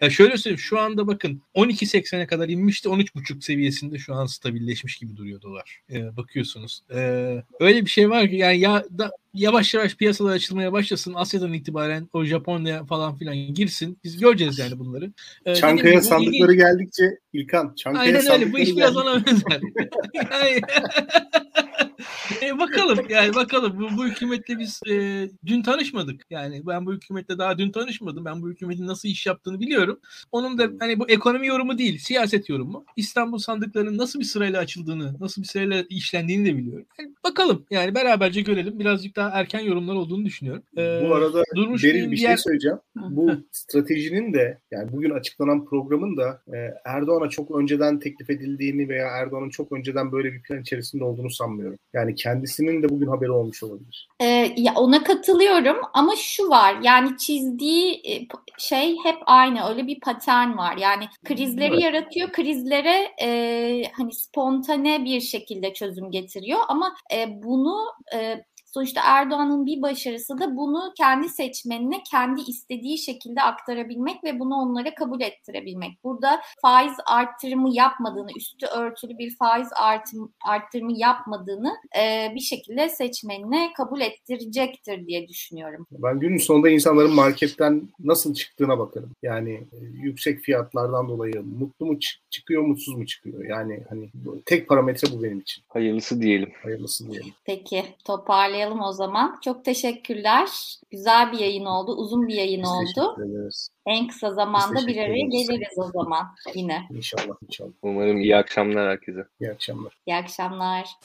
ya şöyle söyleyeyim şu anda bakın 12.80'e kadar inmişti 13.5 seviyesinde şu an stabilleşmiş gibi duruyor dolar. Ee, bakıyorsunuz. Ee, öyle bir şey var ki yani ya da yavaş yavaş piyasalar açılmaya başlasın. Asya'dan itibaren o Japonya falan filan girsin. Biz göreceğiz yani bunları. Ee, Çankaya gibi sandıkları ilginç. geldikçe İlkan Çankaya Aynen öyle. Bu iş biraz ona benzer. e, bakalım yani bakalım bu, bu hükümetle biz e, dün tanışmadık. Yani ben bu hükümetle daha dün tanışmadım. Ben bu hükümetin nasıl iş yaptığını biliyorum. Onun da hani bu ekonomi yorumu değil, siyaset yorumu. İstanbul sandıklarının nasıl bir sırayla açıldığını, nasıl bir sırayla işlendiğini de biliyorum. Yani bakalım yani beraberce görelim. Birazcık daha erken yorumlar olduğunu düşünüyorum. Ee, Bu arada Durmuş Beril bir diğer- şey söyleyeceğim. Bu stratejinin de yani bugün açıklanan programın da e, Erdoğan'a çok önceden teklif edildiğini veya Erdoğan'ın çok önceden böyle bir plan içerisinde olduğunu sanmıyorum. Yani kendisinin de bugün haberi olmuş olabilir. Ee, ya ona katılıyorum ama şu var yani çizdiği e, şey hep aynı öyle bir patern var yani krizleri Evet. yaratıyor krizlere e, hani spontane bir şekilde çözüm getiriyor ama e, bunu e, sonuçta Erdoğan'ın bir başarısı da bunu kendi seçmenine kendi istediği şekilde aktarabilmek ve bunu onlara kabul ettirebilmek. Burada faiz arttırımı yapmadığını, üstü örtülü bir faiz artım, arttırımı yapmadığını e, bir şekilde seçmenine kabul ettirecektir diye düşünüyorum. Ben günün sonunda insanların marketten nasıl çıktığına bakarım. Yani e, yüksek fiyatlardan dolayı mutlu mu çı- çıkıyor, mutsuz mu çıkıyor? Yani hani tek parametre bu benim için. Hayırlısı diyelim. Hayırlısı diyelim. Peki toparlayalım başlayalım o zaman. Çok teşekkürler. Güzel bir yayın oldu, uzun bir yayın Biz oldu. En kısa zamanda bir araya geliriz o zaman yine. İnşallah, inşallah. Umarım iyi akşamlar herkese. İyi akşamlar. İyi akşamlar.